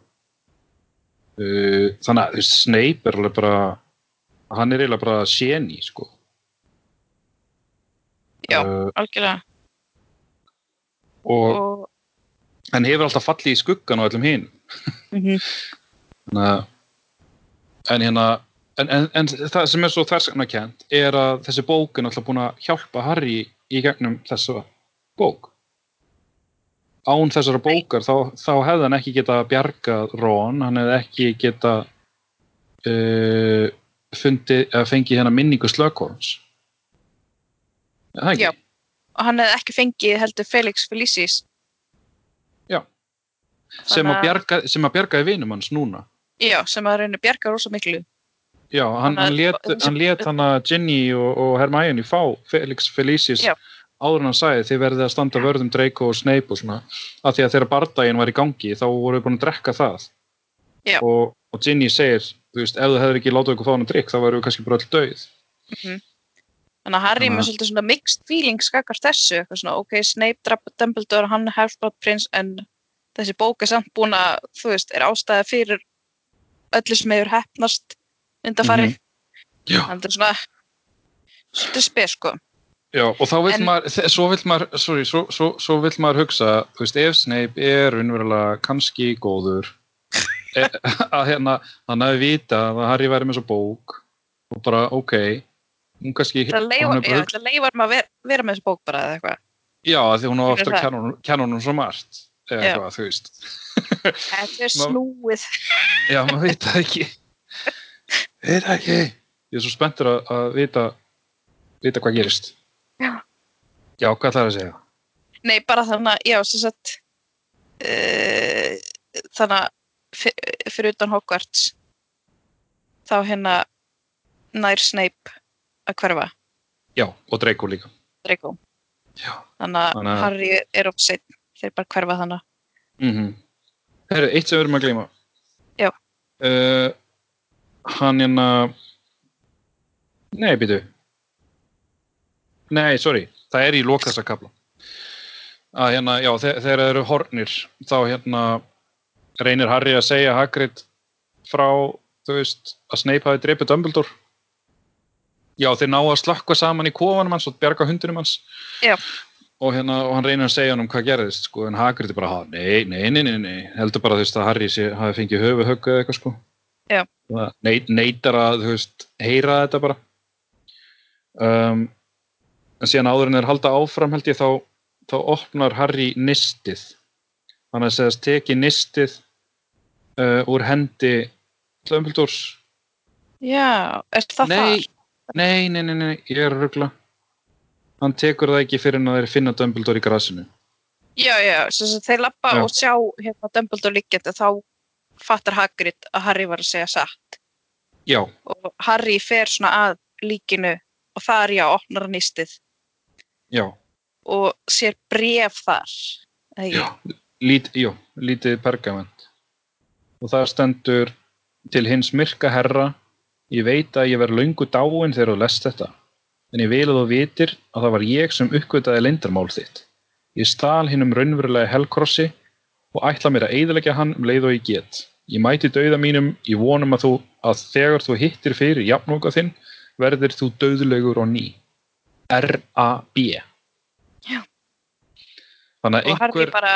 uh, þannig að Snape er alveg bara hann er eiginlega bara séni sko. Já. uh, algjörlega. Og og, hann hefur alltaf fallið í skuggan á öllum hinn mhm, Þannig að- en hérna en, en, en það sem er svo þverskanakent er að þessi bók er alltaf búin að hjálpa Harry í gegnum þessa bók án þessara bókar þá, þá hefði hann ekki geta bjargað Ron, hann hefði ekki geta uh, fundið, að fengið hérna minningu ekki? Já. og hann hefði ekki fengið heldur Felix Felicis Já. sem, að Þannig að- bjarga, sem að bjargaði vinum hans núna já, sem að reyna bjarga rosa miklu Já, hann, að- hann hann let hann að Ginny og, og Hermione fá Felix Felicis Já. áður en hann sagði þið verðið að standa vörðum Draco og Snape og svona. Af því að þegar bardaginn var í gangi þá voru við búin að drekka það. Og, og Ginny segir þú veist, ef þú hefur ekki látið okkur fá hann að drikk þá verðum við kannski bara öll döið þannig að Harry með að- svolítið svona mixed feelings skakar þessu, eitthvað svona, ok, Snape drapa Dumbledore, hann er Half-Blood Prince en þessi bók er samt búin að þú veist, er ástæða fyrir öllu sem hefur hefnast undanfari, Mhm. Þannig að þetta er svona svolítið spes, sko Já, og þá vill En- maður, svo vill maður, sorry, svo, svo, svo vill maður hugsa, þú veist, ef Snape er unverulega kannski góður, e, *laughs* að hérna, hann hafi vita að Harry væri með svo bók og bara, ok, hún kannski, Það hún leifar, maður að vera, vera með þessu bók bara eða eitthvað. já, því hún á það. að kenna honum svo margt, eða eitthvað, þú veist. Þetta er *laughs* snúið. Já, maður veit það ekki. Veit það ekki. Ég er svo spenntur að, að vita, vita hvað gerist. Já. Já, hvað ætlar að segja? Nei, bara þannig að, já, sem sagt, uh, þannig að fyr- fyrir utan Hogwarts, þá hérna nær Snape að hverfa, Já, og Draco líka. Draco. Já. Þannig að að- Harry er of seitt, þeir bara hverfa þannig. Mm -hmm. Herru, eitt sem við erum að gleyma. Já. Uh, hann hérna... Nei, býtu. Nei, sorry. Það er í lok þessa kapla. Að hérna, já, þe þegar þeir eru hornir, þá hérna reynir Harry að segja Hagrid frá, þú veist, að Snape hafi dreipið Dumbledore. Já, þeir ná að slökkva saman í kofanum hans og bjarga hundunum hans Já. og, hérna, og hann reynir að segja hann um hvað gerðist sko, en Hagrid er bara, "Ha, nei, nei, nei, nei, nei heldur bara þú veist að Harry sé, hafi fengið höfu höggu eða eitthvað sko Já. Það neit, neitar að veist heyra þetta bara. Um, en síðan áður en þeir halda áfram held ég þá þá opnar Harry nistið. Hann að segast teki nistið uh, úr hendi Dumbledores. Já, er það nei, þar? nei, nei, nei, nei, ég er að ruggla hann tekur það ekki fyrir en að þeir finna Dumbledore í grasinu. Já, já, sem sagt, þeir lappa og sjá hérna Dumbledore liggjandi, þá fattar Hagrid að Harry var að segja satt. já, Og Harry fer svona að líkinu og þar, já, opnar hann nýstið já, og sér bref þar. já lít, jú, lítið pergament. Og það stendur til hins myrka herra ég veit að ég verð löngu dáin þegar þú lest þetta en ég vil að þú vitir að það var ég sem uppgötaði lindarmál þitt. Ég stal hinnum raunverulega helkrossi og ætla mér að eyðilegja hann um leið og ég get. Ég mæti dauða mínum í vonum að þú að þegar þú hittir fyrir jafnóka þinn verður þú dauðlegur og ný. R.A.B. Já. Þannig að og Harry einhver bara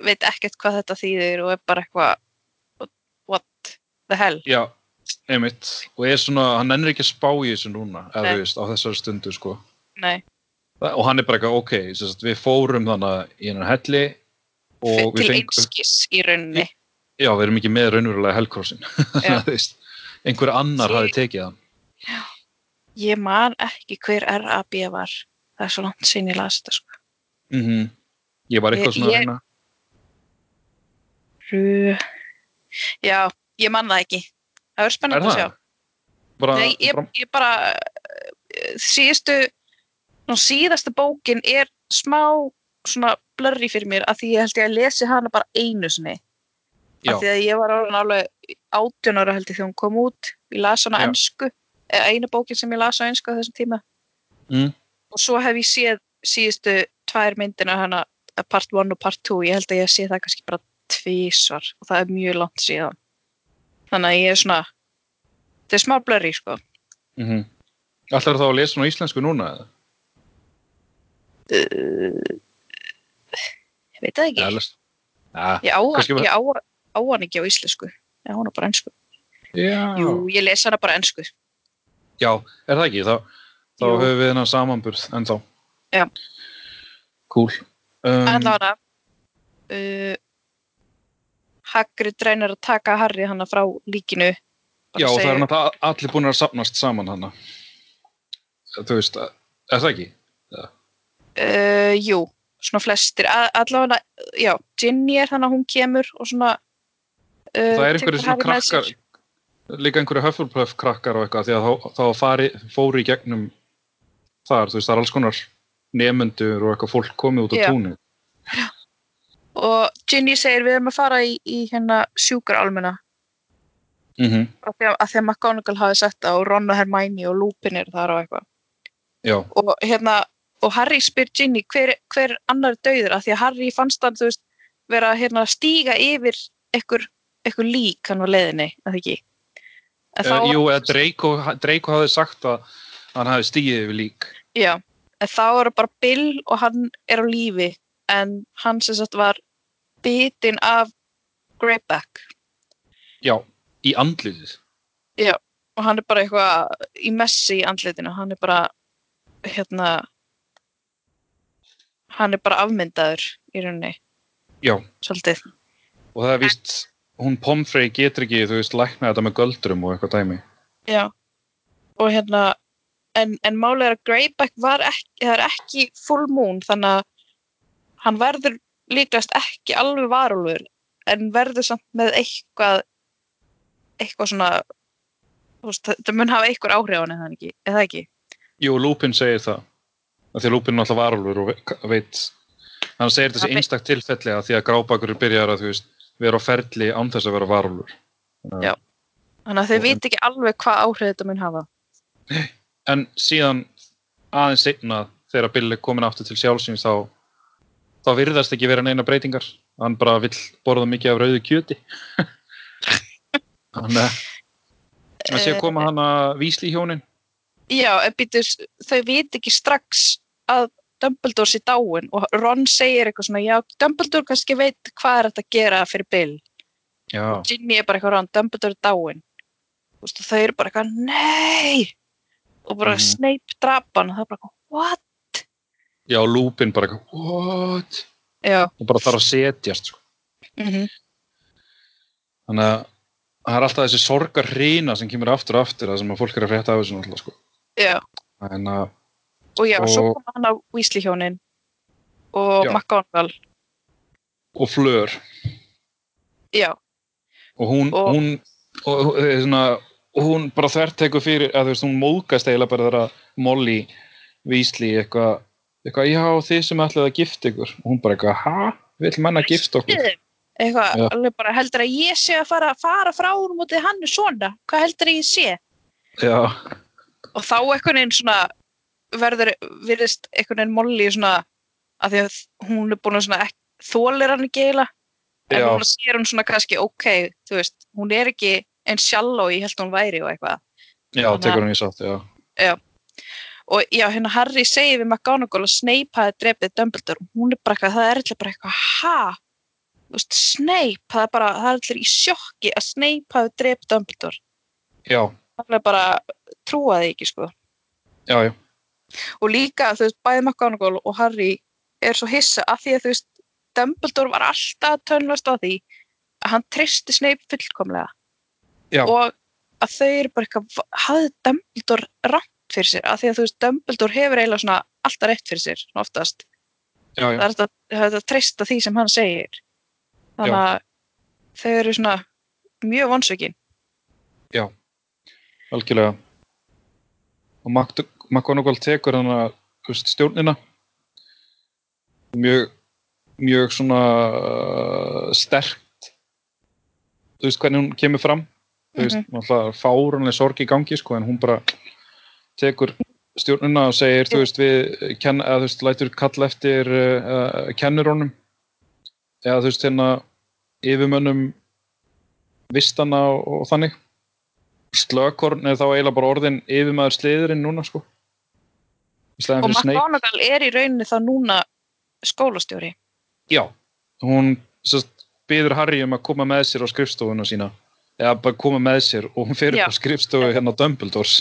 veit ekkert hvað þetta þýðir og er bara eitthvað what the hell? Já, einmitt. Og er svona, hann ennir ekki að spá í þessu núna eða þú veist, á þessari stundu sko. Nei, og hann er bara eitthvað, ok, við fórum þannig í hennar helli og til einskis í rauninni já, við erum ekki með raunverulega *laughs* Já. veist, einhver annar Ég- hafi tekið hann Ég man ekki hver RAB var það er svo langt sín ég las þetta sko. mm ég var eitthvað Ég- svona ég- reyna Ru... Já, ég man það ekki. Það verður Er spennandi að það? sjá. Bara, Nei, ég, ég bara eh, síðustu síðasta bókin er smá svona blurry fyrir mér af því ég held ég að lesi hana bara einu sinni. Já, af því að ég var alveg átján ára held ég þegar hún kom út. Ég las hana eða einu bókin sem ég las á ensku á þessum tíma. Mm, og svo hef ég séð síðustu tvær myndina hana eh, part 1 og part 2 ég held að ég sé það kannski bara tvísvar og það er mjög langt síðan. Þannig að ég er svona þetta er smá blurry sko. Mm Ætlar þá að lesa hún á íslensku núna? eða? uh, ég veit það ekki Já, Já, ég á, ég á, á hann ekki á íslensku ég á hana bara ensku já. jú, ég les hana bara ensku já, er það ekki? Þá, þá höfum við hennar samanburð en þá. Já. Cool. Um, allavega uh, Hagrid reynir að taka Harry hana frá líkinu já, og það er náttúrulega allir búin að sapnast saman hana. Þú veist, er það ekki? uh, jú, svona flestir allavega, já, Ginny er þannig að hún kemur og svona uh, það er einhverju svona krakkar, líka einhverju Hufflepuff krakkar og eitthvað, því að þá, þá fari, fóru í gegnum þar, þú veist, það er alls konar nemyndur og eitthvað fólk komið út á Já. túnið. og Ginny segir við erum að fara í, í hérna sjúkarálmuna Mm af því að, að McGonagall hafi sett það og Ron og Hermione og Lupin er þar og eitthvað. Já, og hérna og Harry spyr Ginny hver, hver annar döður af því að Harry fannst hann veist vera hérna að stíga yfir einhver, einhver lík hann á leiðinni að ekki en þá, uh, jú, eða Draco, Draco hafði sagt að hann hafði stíðið yfir lík. já, en þá er bara Bill og hann er á lífi en hann sem sagt var bitinn af Greyback Já, í andlitið. og hann er bara eitthvað í messi í andlitinu hann er bara hérna hann er bara afmyndaður í rauninni. Já, svolítið. Og það er víst, hún Pomfrey getur ekki, þú veist, lækna þetta með göldrum og eitthvað dæmi. Já, og hérna en, en málið er að Greyback var ekki, það er ekki full moon þannig að hann verður líklegast ekki alveg varulfur en verður samt með eitthvað eitthvað svona þú veist, það mun hafa eitthvað áhrif á hann eða ekki? Jú, Lupin segir það. Því að er náttúrulega varulfur og ve- veit, hann segir þessi einstak tilfelli að því að grábakur byrjar að, þú veist, vera á ferli án þess að vera varulfur. Já. þannig að þau veit ekki alveg hvað áhrif þetta mun hafa En síðan aðeins seinna þegar Bill er komin aftur til sjálfsins þá, þá virðast ekki vera neina breytingar. Hann bara vill borða mikið af rauðu kjöti. *laughs* Þannig að sé að koma hann að vísli hjónin. Já, en býtur, þau veit ekki strax að Dumbledore sé dáin og Ron segir eitthvað svona, já, Dumbledore kannski veit hvað er þetta að gera fyrir Bill Já, Ginny er bara eitthvað Ron, Dumbledore er dáin og þau eru bara eitthvað, nei og bara Mhm. Snape drapan og það er bara, eitthvað, what? já, Lupin bara, eitthvað, what? Já, Og bara þarf að setjast, sko. mm Þannig að það er alltaf þessi sorgar hrína sem kemur aftur og aftur, það sem að fólk er að frétta af þessu náttúrulega, sko. Já En að, og já, svo Og- kom hann á Weasley hjónin og Já. McGonagall og Fleur, já, og hún, Og- hún, og, og, eh, svona, hún bara þvert tekur fyrir, að veist, hún móðgast eiginlega bara þegar að Molly Weasley eitthvað, eitthvað, já, þið sem ætlaði að gifta ykkur, og hún bara eitthvað, ha? Vill menna gifta okkur? eitthvað, alveg bara heldur að ég sé að fara, fara frá hún mútið hann svona, hvað heldur að ég sé? Já, og þá einhvern veginn svona verður, virðist einhvern veginn Molly svona að því að hún er búin að þólir hann ekki eiginlega. En Já. núna sér hún svona kannski ok, þú veist, hún er ekki eins sjálf og ég held hún væri og eitthvað. Já, Þannig að- tekur hún í sátt, já. og já, hérna Harry segir við McGonagall að Snape hafi drefið Dumbledore. Og hún er bara eitthvað, það er allir bara eitthvað ha, þú veist, Snape það er bara, það er allir í sjokki að Snape hafi drefið Dumbledore. Já, það er bara, trúa því ekki sko. Já, já, og líka þú veist, bæði McGonagall og Harry er svo hissa af því að þú veist Dumbledore var alltaf að tönlast á því að hann treysti Snape fullkomlega. Já, og að þau eru bara eitthvað hafði Dumbledore rátt fyrir sér? Af því að þú veist, Dumbledore hefur eiginlega svona alltaf rétt fyrir sér, oftast. Já, já, það er þetta, að treysta því sem hann segir. Þannig að þau eru svona mjög vonsökin. Já, algjörlega. Og McGonagall tekur hann að stjórnina. Mjög, mjög svona uh, sterkt. Þú veist hvernig hún kemur fram. Þú veist, náttúrulega fárunlega sorg í gangi, sko, en hún bara tekur stjórnina og segir, þú veist, við kenn, eða, þú veist, lætur kalla eftir uh, kennurónum eða, þú veist, hérna yfirmönnum vistana og, og þannig Slökorn er þá eiginlega bara orðin yfirmaður sliðurinn núna, sko. Og fyrir McGonagall er í rauninni þá núna skólastjóri. Já, hún byður Harry um að koma með sér á skrifstofuna sína. Eða bara koma með sér og hún fer Já. á skrifstofu hérna á Dumbledores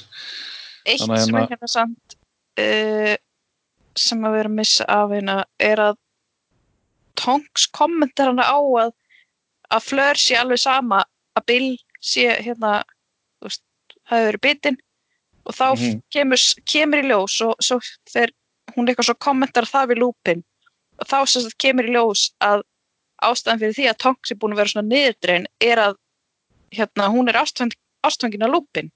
Eitt að sem er hérna- hérna samt uh, sem að vera missa af hérna er að Tonks kommentar hana á að að Fleur sé alveg sama að Bill sé hérna hafi verið bitinn og þá mm Mhm. kemur, kemur í ljós og svo fer hún eitthvað svo kommentar það við lúpin og þá sagt kemur í ljós að ástæðan fyrir því að Tonks er búin að vera svona niðurdrein er að hérna, hún er ástfang, ástfangin að lúpin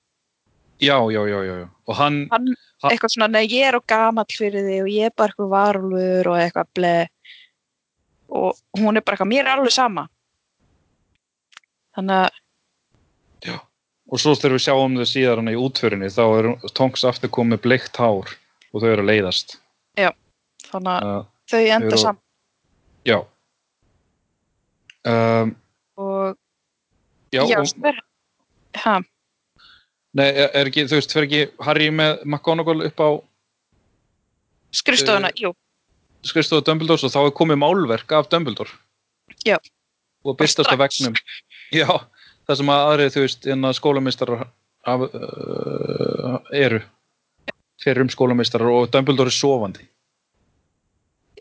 Já, já, já, já, já. og hann hann Ha- eitthvað svona, nei ég er á gamall fyrir þig og ég er bara eitthvað varulfur og eitthvað ble. Og hún er bara eitthvað, mér er alveg sama. Þannig að og svo þegar við sjáum þau síðar hann í útförinni þá er Tonks aftur komið bleikt hár og þau eru að leiðast. Þannig að uh, þau enda eru- saman. Já. Um, og Já, já, og, ha, nei, er ekki, þú veist, fer ekki Harry með McGonagall upp á skrifstofuna, Eh, jú. skrifstofu Dumbledores og þá er komið málverk af Dumbledore. Já. og byrstast á vegnum já, það sem að aðrið þú veist innan skólamistarar af, uh, eru fyrir um skólamistarar og Dumbledore er sofandi.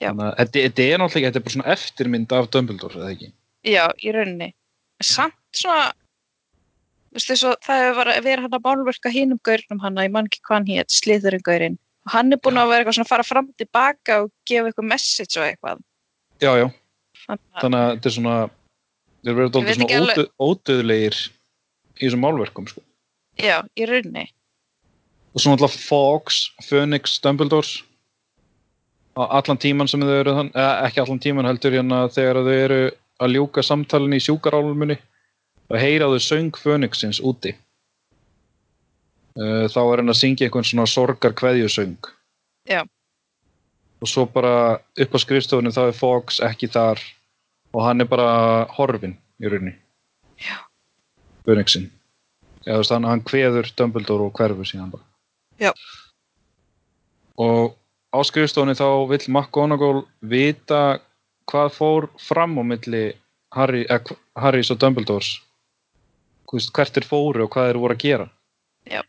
Já. þannig að þetta, er náttúrulega ekki, þetta er bara svona eftirmynd af Dumbledore, eða ekki? Já, í rauninni. Samt svona veistu svo, það hefur verið- hann að málverka hinum gaurnum hann ég man ekki hvað hann hétt, sliðurinn gaurinn. Og hann er búin að vera eitthvað svona að fara fram tilbaka og gefa eitthvað message og eitthvað. Já, já, að þannig að þetta er svona þeir veit ekki svona alveg- ódöð, ódöðlegir í þessum málverkum sko. já, í rauninni. Og svo náttúrulega Fox, Phoenix, Dumbledores á allan tíman sem þau eru þann, eða ekki allan tíman heldur hérna þegar þau eru að ljúka samtalin í sjúkarálmunni og heyra þau söng Phoenixins úti. Uh, þá er hann að syngja einhvern svona sorgar kveðjusöng Já. og svo bara upp á skrifstofunum þá er Fox ekki þar og hann er bara horfin í rauninni. Veist, hann, hann kveður Dumbledore og hverfur síðan bara. Já. og á skrifstofunni þá vill McGonagall vita hvað fór fram á milli Harry, eh, Harrys og Dumbledores. Hvert er fóru og hvað þeir voru að gera. Já.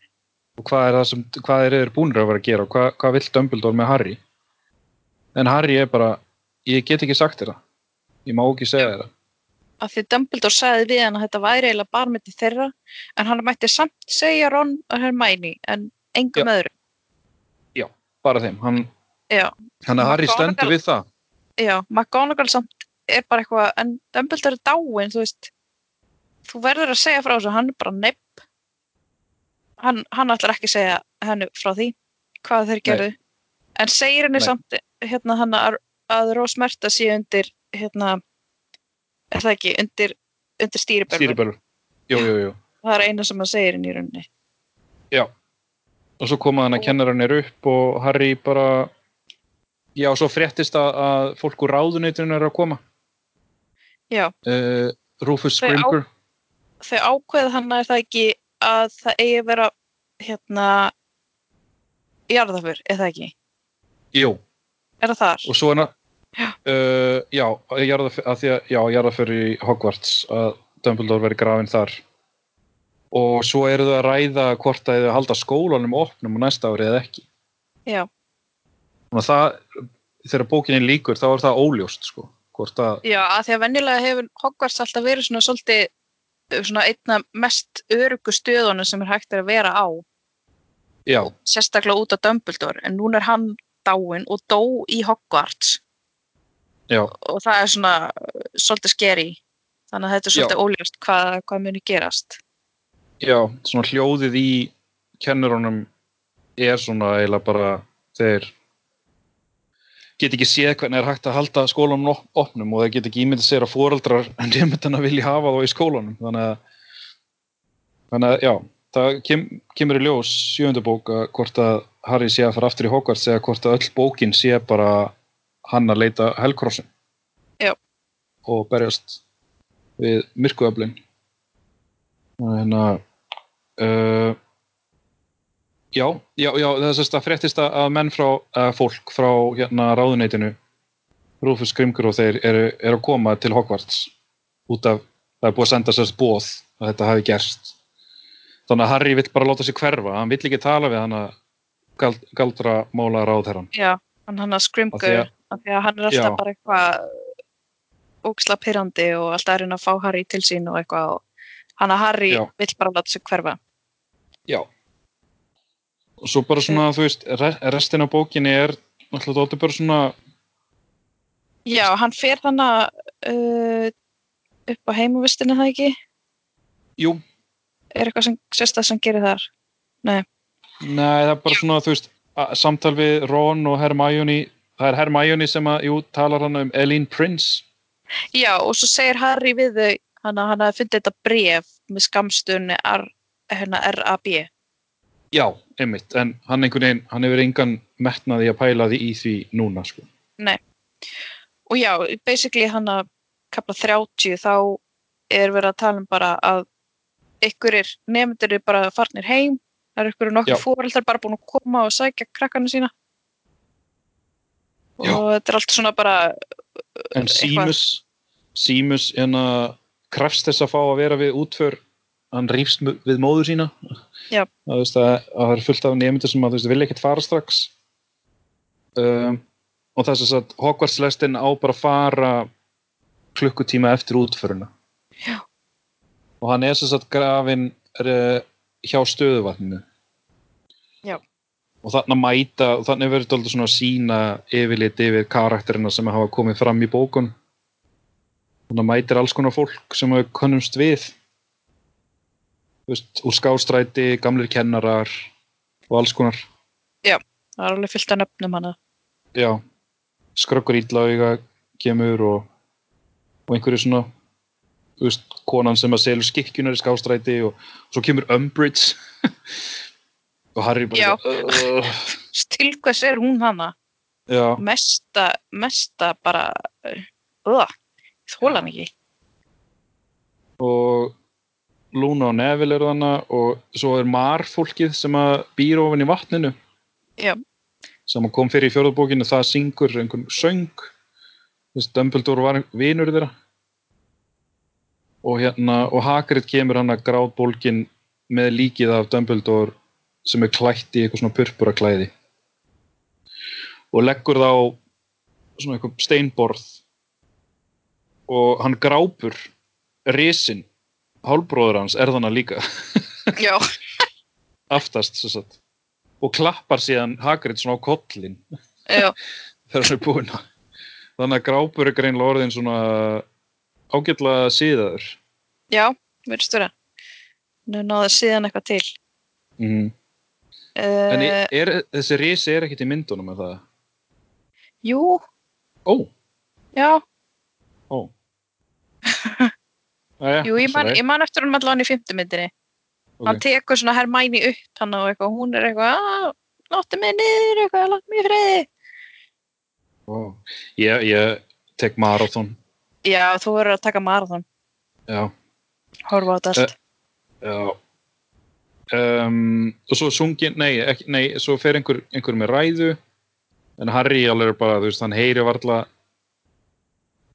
og hvað er það sem hvað er þeir búinir að vera að gera og hvað, hvað vill Dumbledore með Harry? En Harry er bara ég get ekki sagt þér það ég má ekki segja það. Af því Dumbledore sagði við hann að þetta væri eiginlega með þeirra en hann mætti samt segja Ron og Hermione en engum öðru bara þeim, hann, já, hann að Harry stendur við það. Já, McGonagall samt er bara eitthvað, en Dumbledore er dáin þú veist, þú verður að segja frá þessu, hann er bara nepp. Hann, hann ætlar ekki að segja hennu frá því, hvað þeir gerðu. En segir henni Nei. samt hérna hann að, að Rósmerta sé undir hérna er það ekki, undir, undir stýribölvun? Það er eina sem hann segir inn í rauninni. Og svo koma hann að kennarinn er upp og Harry bara já, og svo fréttist að, að fólk úr ráðuneytinu er að koma. Já, uh, Rufus Scrimger þau ákveð hann er það ekki að það eigi að vera hérna jarðafur, er það ekki? jú, Er það þar? og svo er hann Já. uh, já, að því að jarðaför í Hogwarts að Dumbledore veri grafinn þar. Og svo eru þau að ræða hvort að þau halda skólanum opnum á næsta ári eða ekki. Já, það, þegar bókinni líkur þá er það óljóst sko, að já, að því að venjulega hefur Hogwarts alltaf verið svona svolítið svona einna mest örugu stöðunum sem er hægt að vera á. Já, sérstaklega út af Dumbledore en núna er hann dáinn og dó í Hogwarts já, og það er svona uh, svolítið skeri þannig að þetta er svolítið óljóst hvað, hvað muni gerast. Já, svona hljóðið í kennurunum er svona eiginlega bara þeir get ekki séð hvernig er hægt að halda skólanum op- opnum og þeir get ekki ímyndið sér að foreldrar *laughs* nefndina vilja hafa þá í skólanum. Þannig að, þannig að já, það kem, kemur í ljós sjöundabók að hvort að Harry sé að fara aftur í Hogwarts eða hvort að öll bókin sé bara hann að leita helkrossin Já. og berjast við myrkuöflin. Þannig að uh, já, já, já það fréttist að menn frá uh, fólk frá hérna ráðuneytinu Rúfus Grimgur og þeir eru, eru að koma til Hogwarts út af, það er búið að senda sérst bóð að þetta hafi gerst. Þannig að Harry vill bara láta sig hverfa hann vill ekki tala við hann að gald, galdra mála ráðherran Já, hann hann að skrimgur, að- af því að hann er alltaf Já. bara eitthvað óksla pyrrandi og alltaf er hann að fá Harry til sín og eitthvað og hann að Harry Já. vill bara láta sig hverfa. Já. Og svo bara svona, þú veist, re- restin af bókinni er náttúrulega dálítið bara svona, Já, hann fer þannig uh, upp á heimavistinu það ekki? jú, Er eitthvað sem sérstað sem gerir þar? nei, það er bara svona, þú veist, samtal við Ron og Hermione, það er Hermione sem að, jú, talar hann um Eileen Prince. Já, og svo segir Harry við þau, hann að hann hafi fundið þetta bref með skamstunni R, hérna RAB. Já, einmitt, en hann einhvern veginn, hann hefur engan metnaði að pæla því í því núna, sko. Og já, basically hann að kapla 30 þá er verið að tala um bara að ykkurir nefndir eru bara farnir heim, það eru ykkurir Já. nokkuð fóreldrar bara búin að koma og sækja krakkana sína. Já. Og þetta er allt svona bara, En Eitthvað. Seamus, Seamus, en að krefst þess að fá að vera við útför, hann rífst mu- við móður sína. Já. Það, veist, að, að það er fullt af nefndir sem að þú veist, vilja ekkert fara strax. Um, og þess að Hogwarts lestin á bara fara klukkutíma eftir útföruna. Já. Og hann er þess að grafin er, hjá stöðuvatninu. Já. Og þannig að mæta, og þannig verður þetta svona að sína yfirlit yfir karakterina sem hafa komið fram í bókun. Þannig að mætir alls konar fólk sem við könnumst við. Þú veist, úr skástræti, gamlir kennarar og alls konar. það er alveg fyllt að nöfnum hana. Já, skrökkur ítlaauga kemur og, og einhverju svona, veist, konan sem að selur skikkjunar í skástræti og, svo kemur Umbridge *laughs* og Harry bara, Já. uh, *laughs* Til hvers er hún hana? já, Mesta, mesta bara, uh, þóla hann ekki. og Luna og Neville eru þannig og svo er Mar fólkið sem að býr ofan í vatninu Já. sem kom fyrir í fjórðabókinu það syngur einhvern söng Dumbledore var vinur þeirra og hérna og Hagrid kemur hann að grátbólkin með líkið af Dumbledore sem er klætt í eitthvað svona purpura klæði og leggur þá svona eitthvað steinborð. Og hann grápur risinn. Hálbróður hans er þannig líka. Já, *laughs* aftast og klappar síðan Hagrid svona á kollin já, *laughs* þegar hann er búinn að þannig að grápur er greinlega orðin svona ágætlega síðaður já, verðist vera. Nú náðu síðan eitthvað til. mm. Uh, en er, er, þessi risi er ekkit í myndunum með það jú, ó, já, ó *laughs* Æja, jú, ég man, ég man eftir hann allan í fymtu myndinni. Hann tekur svona Hermæni upp hann og eitthvað, hún er eitthvað, að, láttu mig niður eitthvað, láttu mig friði. ég, ég tek marathon Já, þú verður að taka marathon, já, horfa á þetta allt. já um, og svo sungin nei, ekki, nei, svo fer einhver, einhver með ræðu en Harry alveg er bara, þú veist, hann heyri varla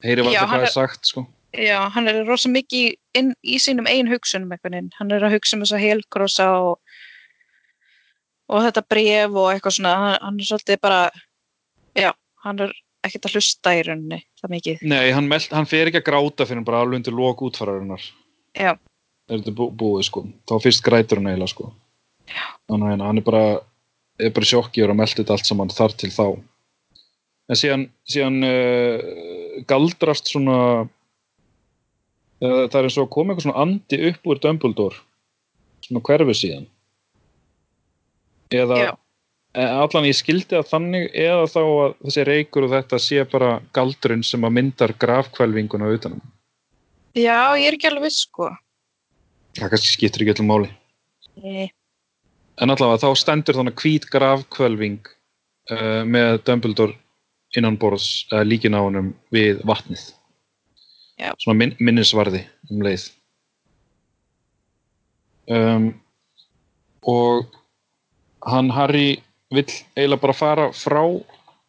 heyri varla Já, hvað er sagt, sko Já, hann er rosa mikið inn í sínum eigin hugsunum einhvern veginn. Hann er að hugsa um þessa helkrossa og, og þetta bref og eitthvað svona. Hann, hann er svolítið bara, já, hann er ekkert að hlusta í rauninni það mikið. Nei, hann, meld, hann fer ekki að gráta fyrir bara alveg undir lok útfararinnar. Já. Er þetta bú, búið, sko. Þá fyrst grætur hann eiginlega, sko. Já. Þannig að hann er bara, er bara sjokkjur og meldi þetta allt saman þar til þá. En síðan, síðan uh, galdrast svona það það er eins og að koma eitthvað svona andi upp úr Dumbledore svona hverfi síðan eða Já. Allan ég skildi það þannig eða þá að þessi reykur og þetta sé bara galdurinn sem að myndar grafkvælvinguna utanum Já, ég er ekki alveg viss, sko. það kannski skiptir ekki öllum máli Nei. en allavega þá stendur þannig hvít grafkvælving uh, með Dumbledore innan borðs uh, líkin á honum við vatnið Já. svona min minnisvarði um leið um, og hann Harry vill eiginlega bara fara frá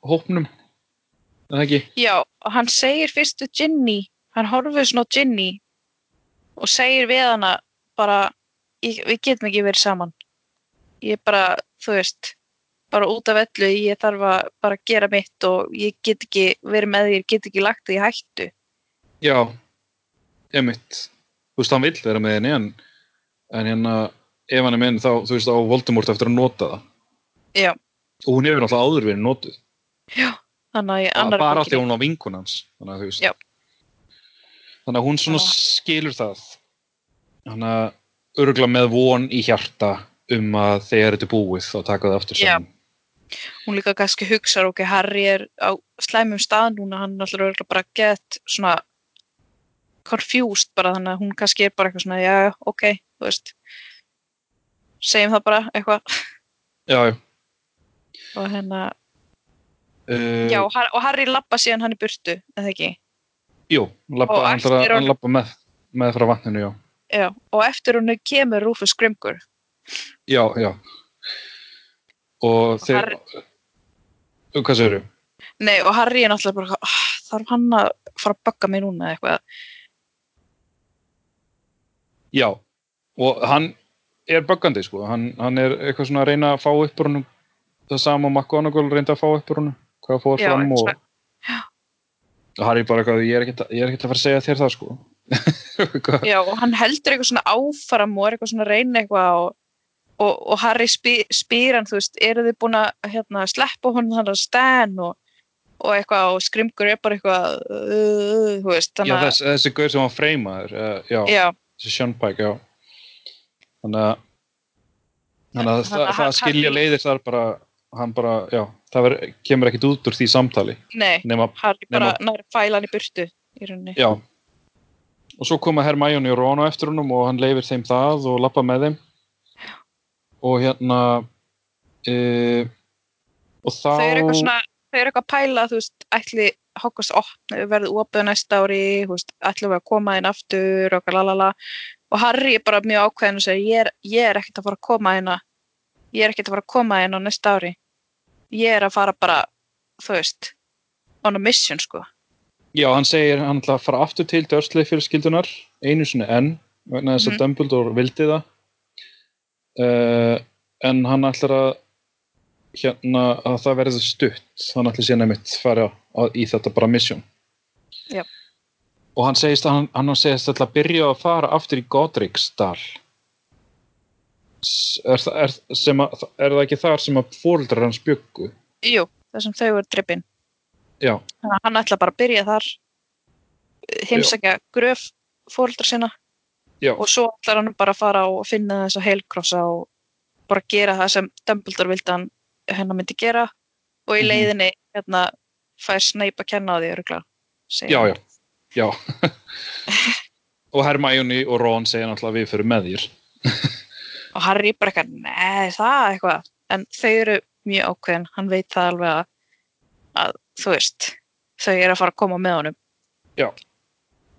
hópnum er það ekki? Já, hann segir fyrst við Ginny, hann horfir svona Ginny og segir við hana bara, ég, við getum ekki verið saman. Ég bara, þú veist, bara út af öllu, ég þarf að bara gera mitt og ég get ekki verið með þér, get ekki lagt því hættu. Já, emitt þú veist hann vill vera með henni en, en hérna ef hann er með henni þá þú veist á Voldemort eftir að nota það Já, og hún hefur náttúrulega áður verið notuð þannig að bara því að hún var vinkun hans þannig að Já. þannig að hún svona Já. skilur það þannig að örgla með von í hjarta um að þegar þetta er búið þá taka það aftur Já. saman hún líka kannski hugsar ok, Harry er á slæmum stað núna, hann er alltaf örugglega bara gett svona confused bara þannig að hún kannski er bara eitthvað svona já, já, ok, þú veist segjum það bara eitthvað já, já. Og hérna, Uh, já, og og Harry lappa síðan hann í burtu, eða ekki? Jú, labba, Og hann hann honum- labba með, með frá vatninu já, já, og eftir hún kemur Rufus Grimgur. Já, já. og þeir Harry- hvað segir nei, og Harry er náttúrulega bara oh, þarf hann að fara að bugga mig núna eða eitthvað, Já, og hann er böggandi sko, hann, hann er eitthvað svona að reyna að fá upp úr honum það sama og McGonagall reyndi að fá upp úr honum. Hvað fór Já, fram og, og Harry bara eitthvað, ég er ekkert að- ég er ekkert að fara að segja þér það sko. *laughs* Hvað? já, og hann heldur eitthvað svona áfram og er eitthvað svona að reyna eitthvað og, og, og Harry spyr, spyr hann, þú veist, eru þið búin að hérna, sleppa honum þannig að stan? Og, og eitthvað og skrimgur er bara eitthvað uh, þú veist, Já, þannig að þess, þessi gaur sem var freymaður uh, já, já, þessi Sean Pike, já. Þannig að þannig að það, að það skilja leiðir þar bara hann bara, já, það ver, kemur ekkit út úr því samtali nei, nema, Harry bara nema- nær fæla hann í burtu í rauninni, já. Og svo koma Hermione og Ron á eftir honum og hann leifir þeim það og lappa með þeim. Og hérna e, og þá þau eru eitthvað svona þau eru eitthvað að pæla, þú veist, ætli Hogwarts opni, verði opið á næsta ári þú veist, ætlum við að koma inn aftur og lalala, og Harry er bara mjög ákveðin og segir, ég er, er ekkert að fara að koma inn ég er ekkert að fara að koma inn á næsta ári ég er að fara bara, þú veist on a mission, sko. Já, hann segir hann ætla að fara aftur til Dursley fjölskyldunar einu sinni enn vegna þess að Mhm. Dumbledore vildi það. Uh, en hann ætlar að hérna að það verður stutt. Hann ætlar síðan einmitt fara á, í þetta bara mission. Já. og hann segist að hann, hann segist að byrja að fara aftur í Godric's-dal S- er, er, að, er það ekki þar sem að fóreldrar hans byggu Jú, það sem þau eru drippin já, þannig að hann ætla bara að byrja þar heimsækja gröf fóreldra sinna já, og svo ætlar hann bara að fara og finna þess að heilkrossa og bara gera það sem Dumbledore vildi hann hennar myndi gera og í Mhm. leiðinni hérna fær Snape að kenna á því segir já, já, já. *laughs* og Hermione og Ron segja náttúrulega við fyrir með þér *laughs* og Harry bara eitthvað, neð það eitthvað en þau eru mjög ákveðin hann veit það alveg að, að þú veist, þau eru að fara að koma með honum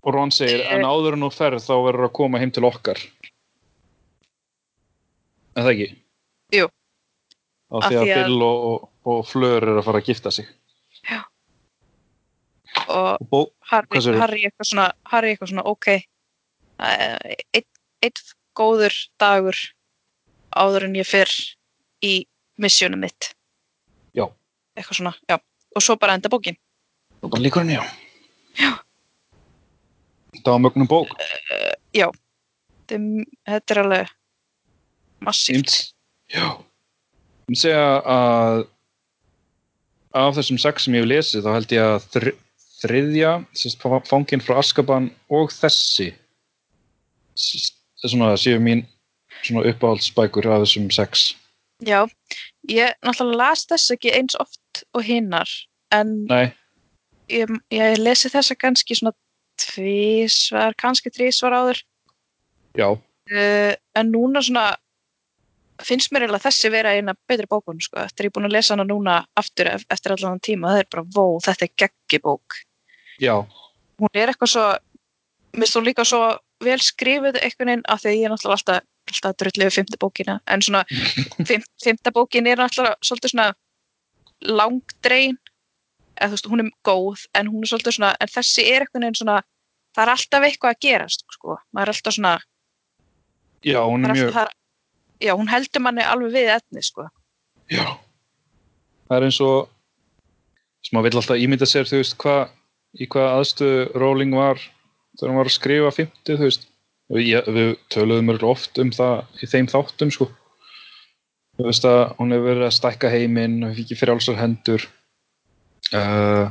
og Ron segir, Eh. en áður en þú ferð þá verður að koma heim til okkar en það ekki? Jú. af því að, að- Bill og, og, og Fleur eru að fara að gifta sig og og bó, Harry? Harry eitthvað svona, Harry eitthvað svona ok einn einn góður dagur áður en ég fer í missjónum mitt. Já. eitthvað svona, já. Og svo bara enda bókin. Og bara líkur henni, já. Já. það var mögnum bók. Þetta er- þetta er alveg massíft. Já. Ég myndi segja að af þessum sex sem ég hef lesið þá held ég að þri, þriðja, sérst, fangin frá Askaban og þessi s- svona séu mín svona uppáhaldsbækur af þessum sex. Já, ég náttúrulega las þess ekki eins oft og hinnar en ég, ég lesi þessa kannski svona tvísvar, kannski þrísvar áður. Já, uh, en núna svona finnst mér eiginlega þessi vera eina betri bókun sko, eftir ég er búin að lesa hana núna aftur ef- eftir allan tíma, það er bara vó, þetta er geggjibók já, hún er eitthvað svo mér finnst hún líka svo vel skrifuð einhvern veginn af því að ég er náttúrulega alltaf, alltaf drullu við fymta bókina en svona fymta bókin er náttúrulega svolítið svona langdrein eða þú veist, hún er góð en hún er svolítið svona, en þessi er einhvern veginn svona það er alltaf eitthvað að gerast sko, maður er alltaf svona já, hún er mjög, alltaf, er, já, hún heldur manni alveg við etni sko, já. Það er eins og, sem maður vill alltaf ímynda sér, þú veist, hvað, í hvað aðstöðu Rowling var þegar hún var að skrifa 50, þú veist. Ég, við töluðum oft um það í þeim þáttum, sko. Þú veist að hún hefur verið að stækka heiminn og fikk frjálsar hendur. Uh,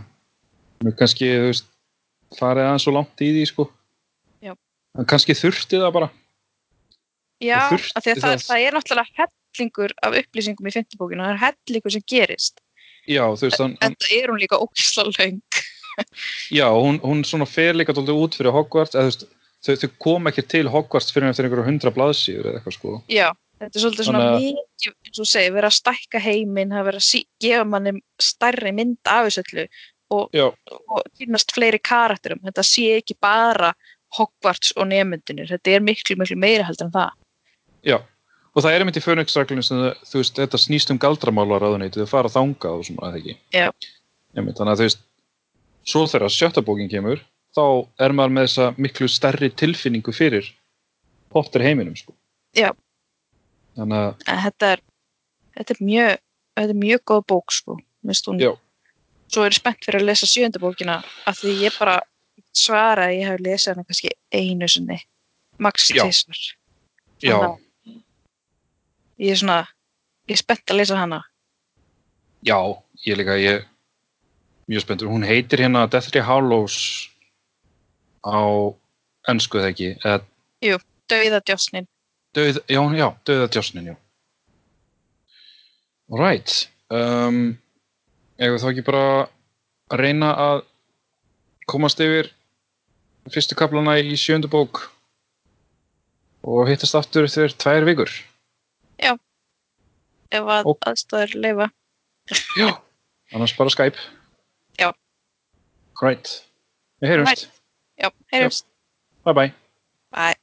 nú kannski, þú veist, farið aðeins svo langt í því, sko. Já. En kannski þurfti það bara. já, Það þurfti af því að það, það. það er náttúrulega hellingur af upplýsingum í fymta bókinu, það er hellingur sem gerist Já, þú veist, en það er hún líka ógislega löng Já, hún, hún svona fer líka dálítið út fyrir Hogwarts eða, þú veist, þau, þau kom ekki til Hogwarts fyrir eftir einhverju hundra blaðsíður eða eitthvað sko. Já, þetta er svolítið svona að- mikið, eins og þú segir, vera að stækka heiminn, það vera að gefa manni stærri mynd af þessu öllu Já, og kynast fleiri karakterum. Þetta sé ekki bara Hogwarts og nemyndinir, þetta er miklu, miklu meira heldur en það. já. Og það er einmitt í Fönixreglunum sem það- þú veist, þetta snýst um galdramálar ráðuneytið, þau fara þangað og svona, eða ekki. Já. Einmitt, þannig að þú veist, svo þegar sjötta bókin kemur, þá er maður með þessa miklu stærri tilfinningu fyrir Potter heiminum, sko. Já. Þannig að, En þetta er, þetta er mjög, þetta er mjög góð bók, sko, minnst hún. Já. Svo er ég spennt fyrir að lesa sjönda bókina, af því ég bara svara að ég hef lesið hana kannski einu sinni, max Já. tvisvar. já, að Ég er svona, ég er spennt að lesa hana. já, ég líka, ég mjög spenntur. Hún heitir hérna Deathly Hallows á ennsku eða ekki, eða Dauða djósnin. Döð, já, já, döða djásnin, já. Right. Um, við þá ekki bara að reyna að komast yfir fyrstu kaplana í sjöndu bók og hittast aftur eftir tvær vikur. ef að Og- aðstæður leifa. Já. Annars bara Skype. Já. Right. Við heyrumst. Yep. Bye-bye. Bye.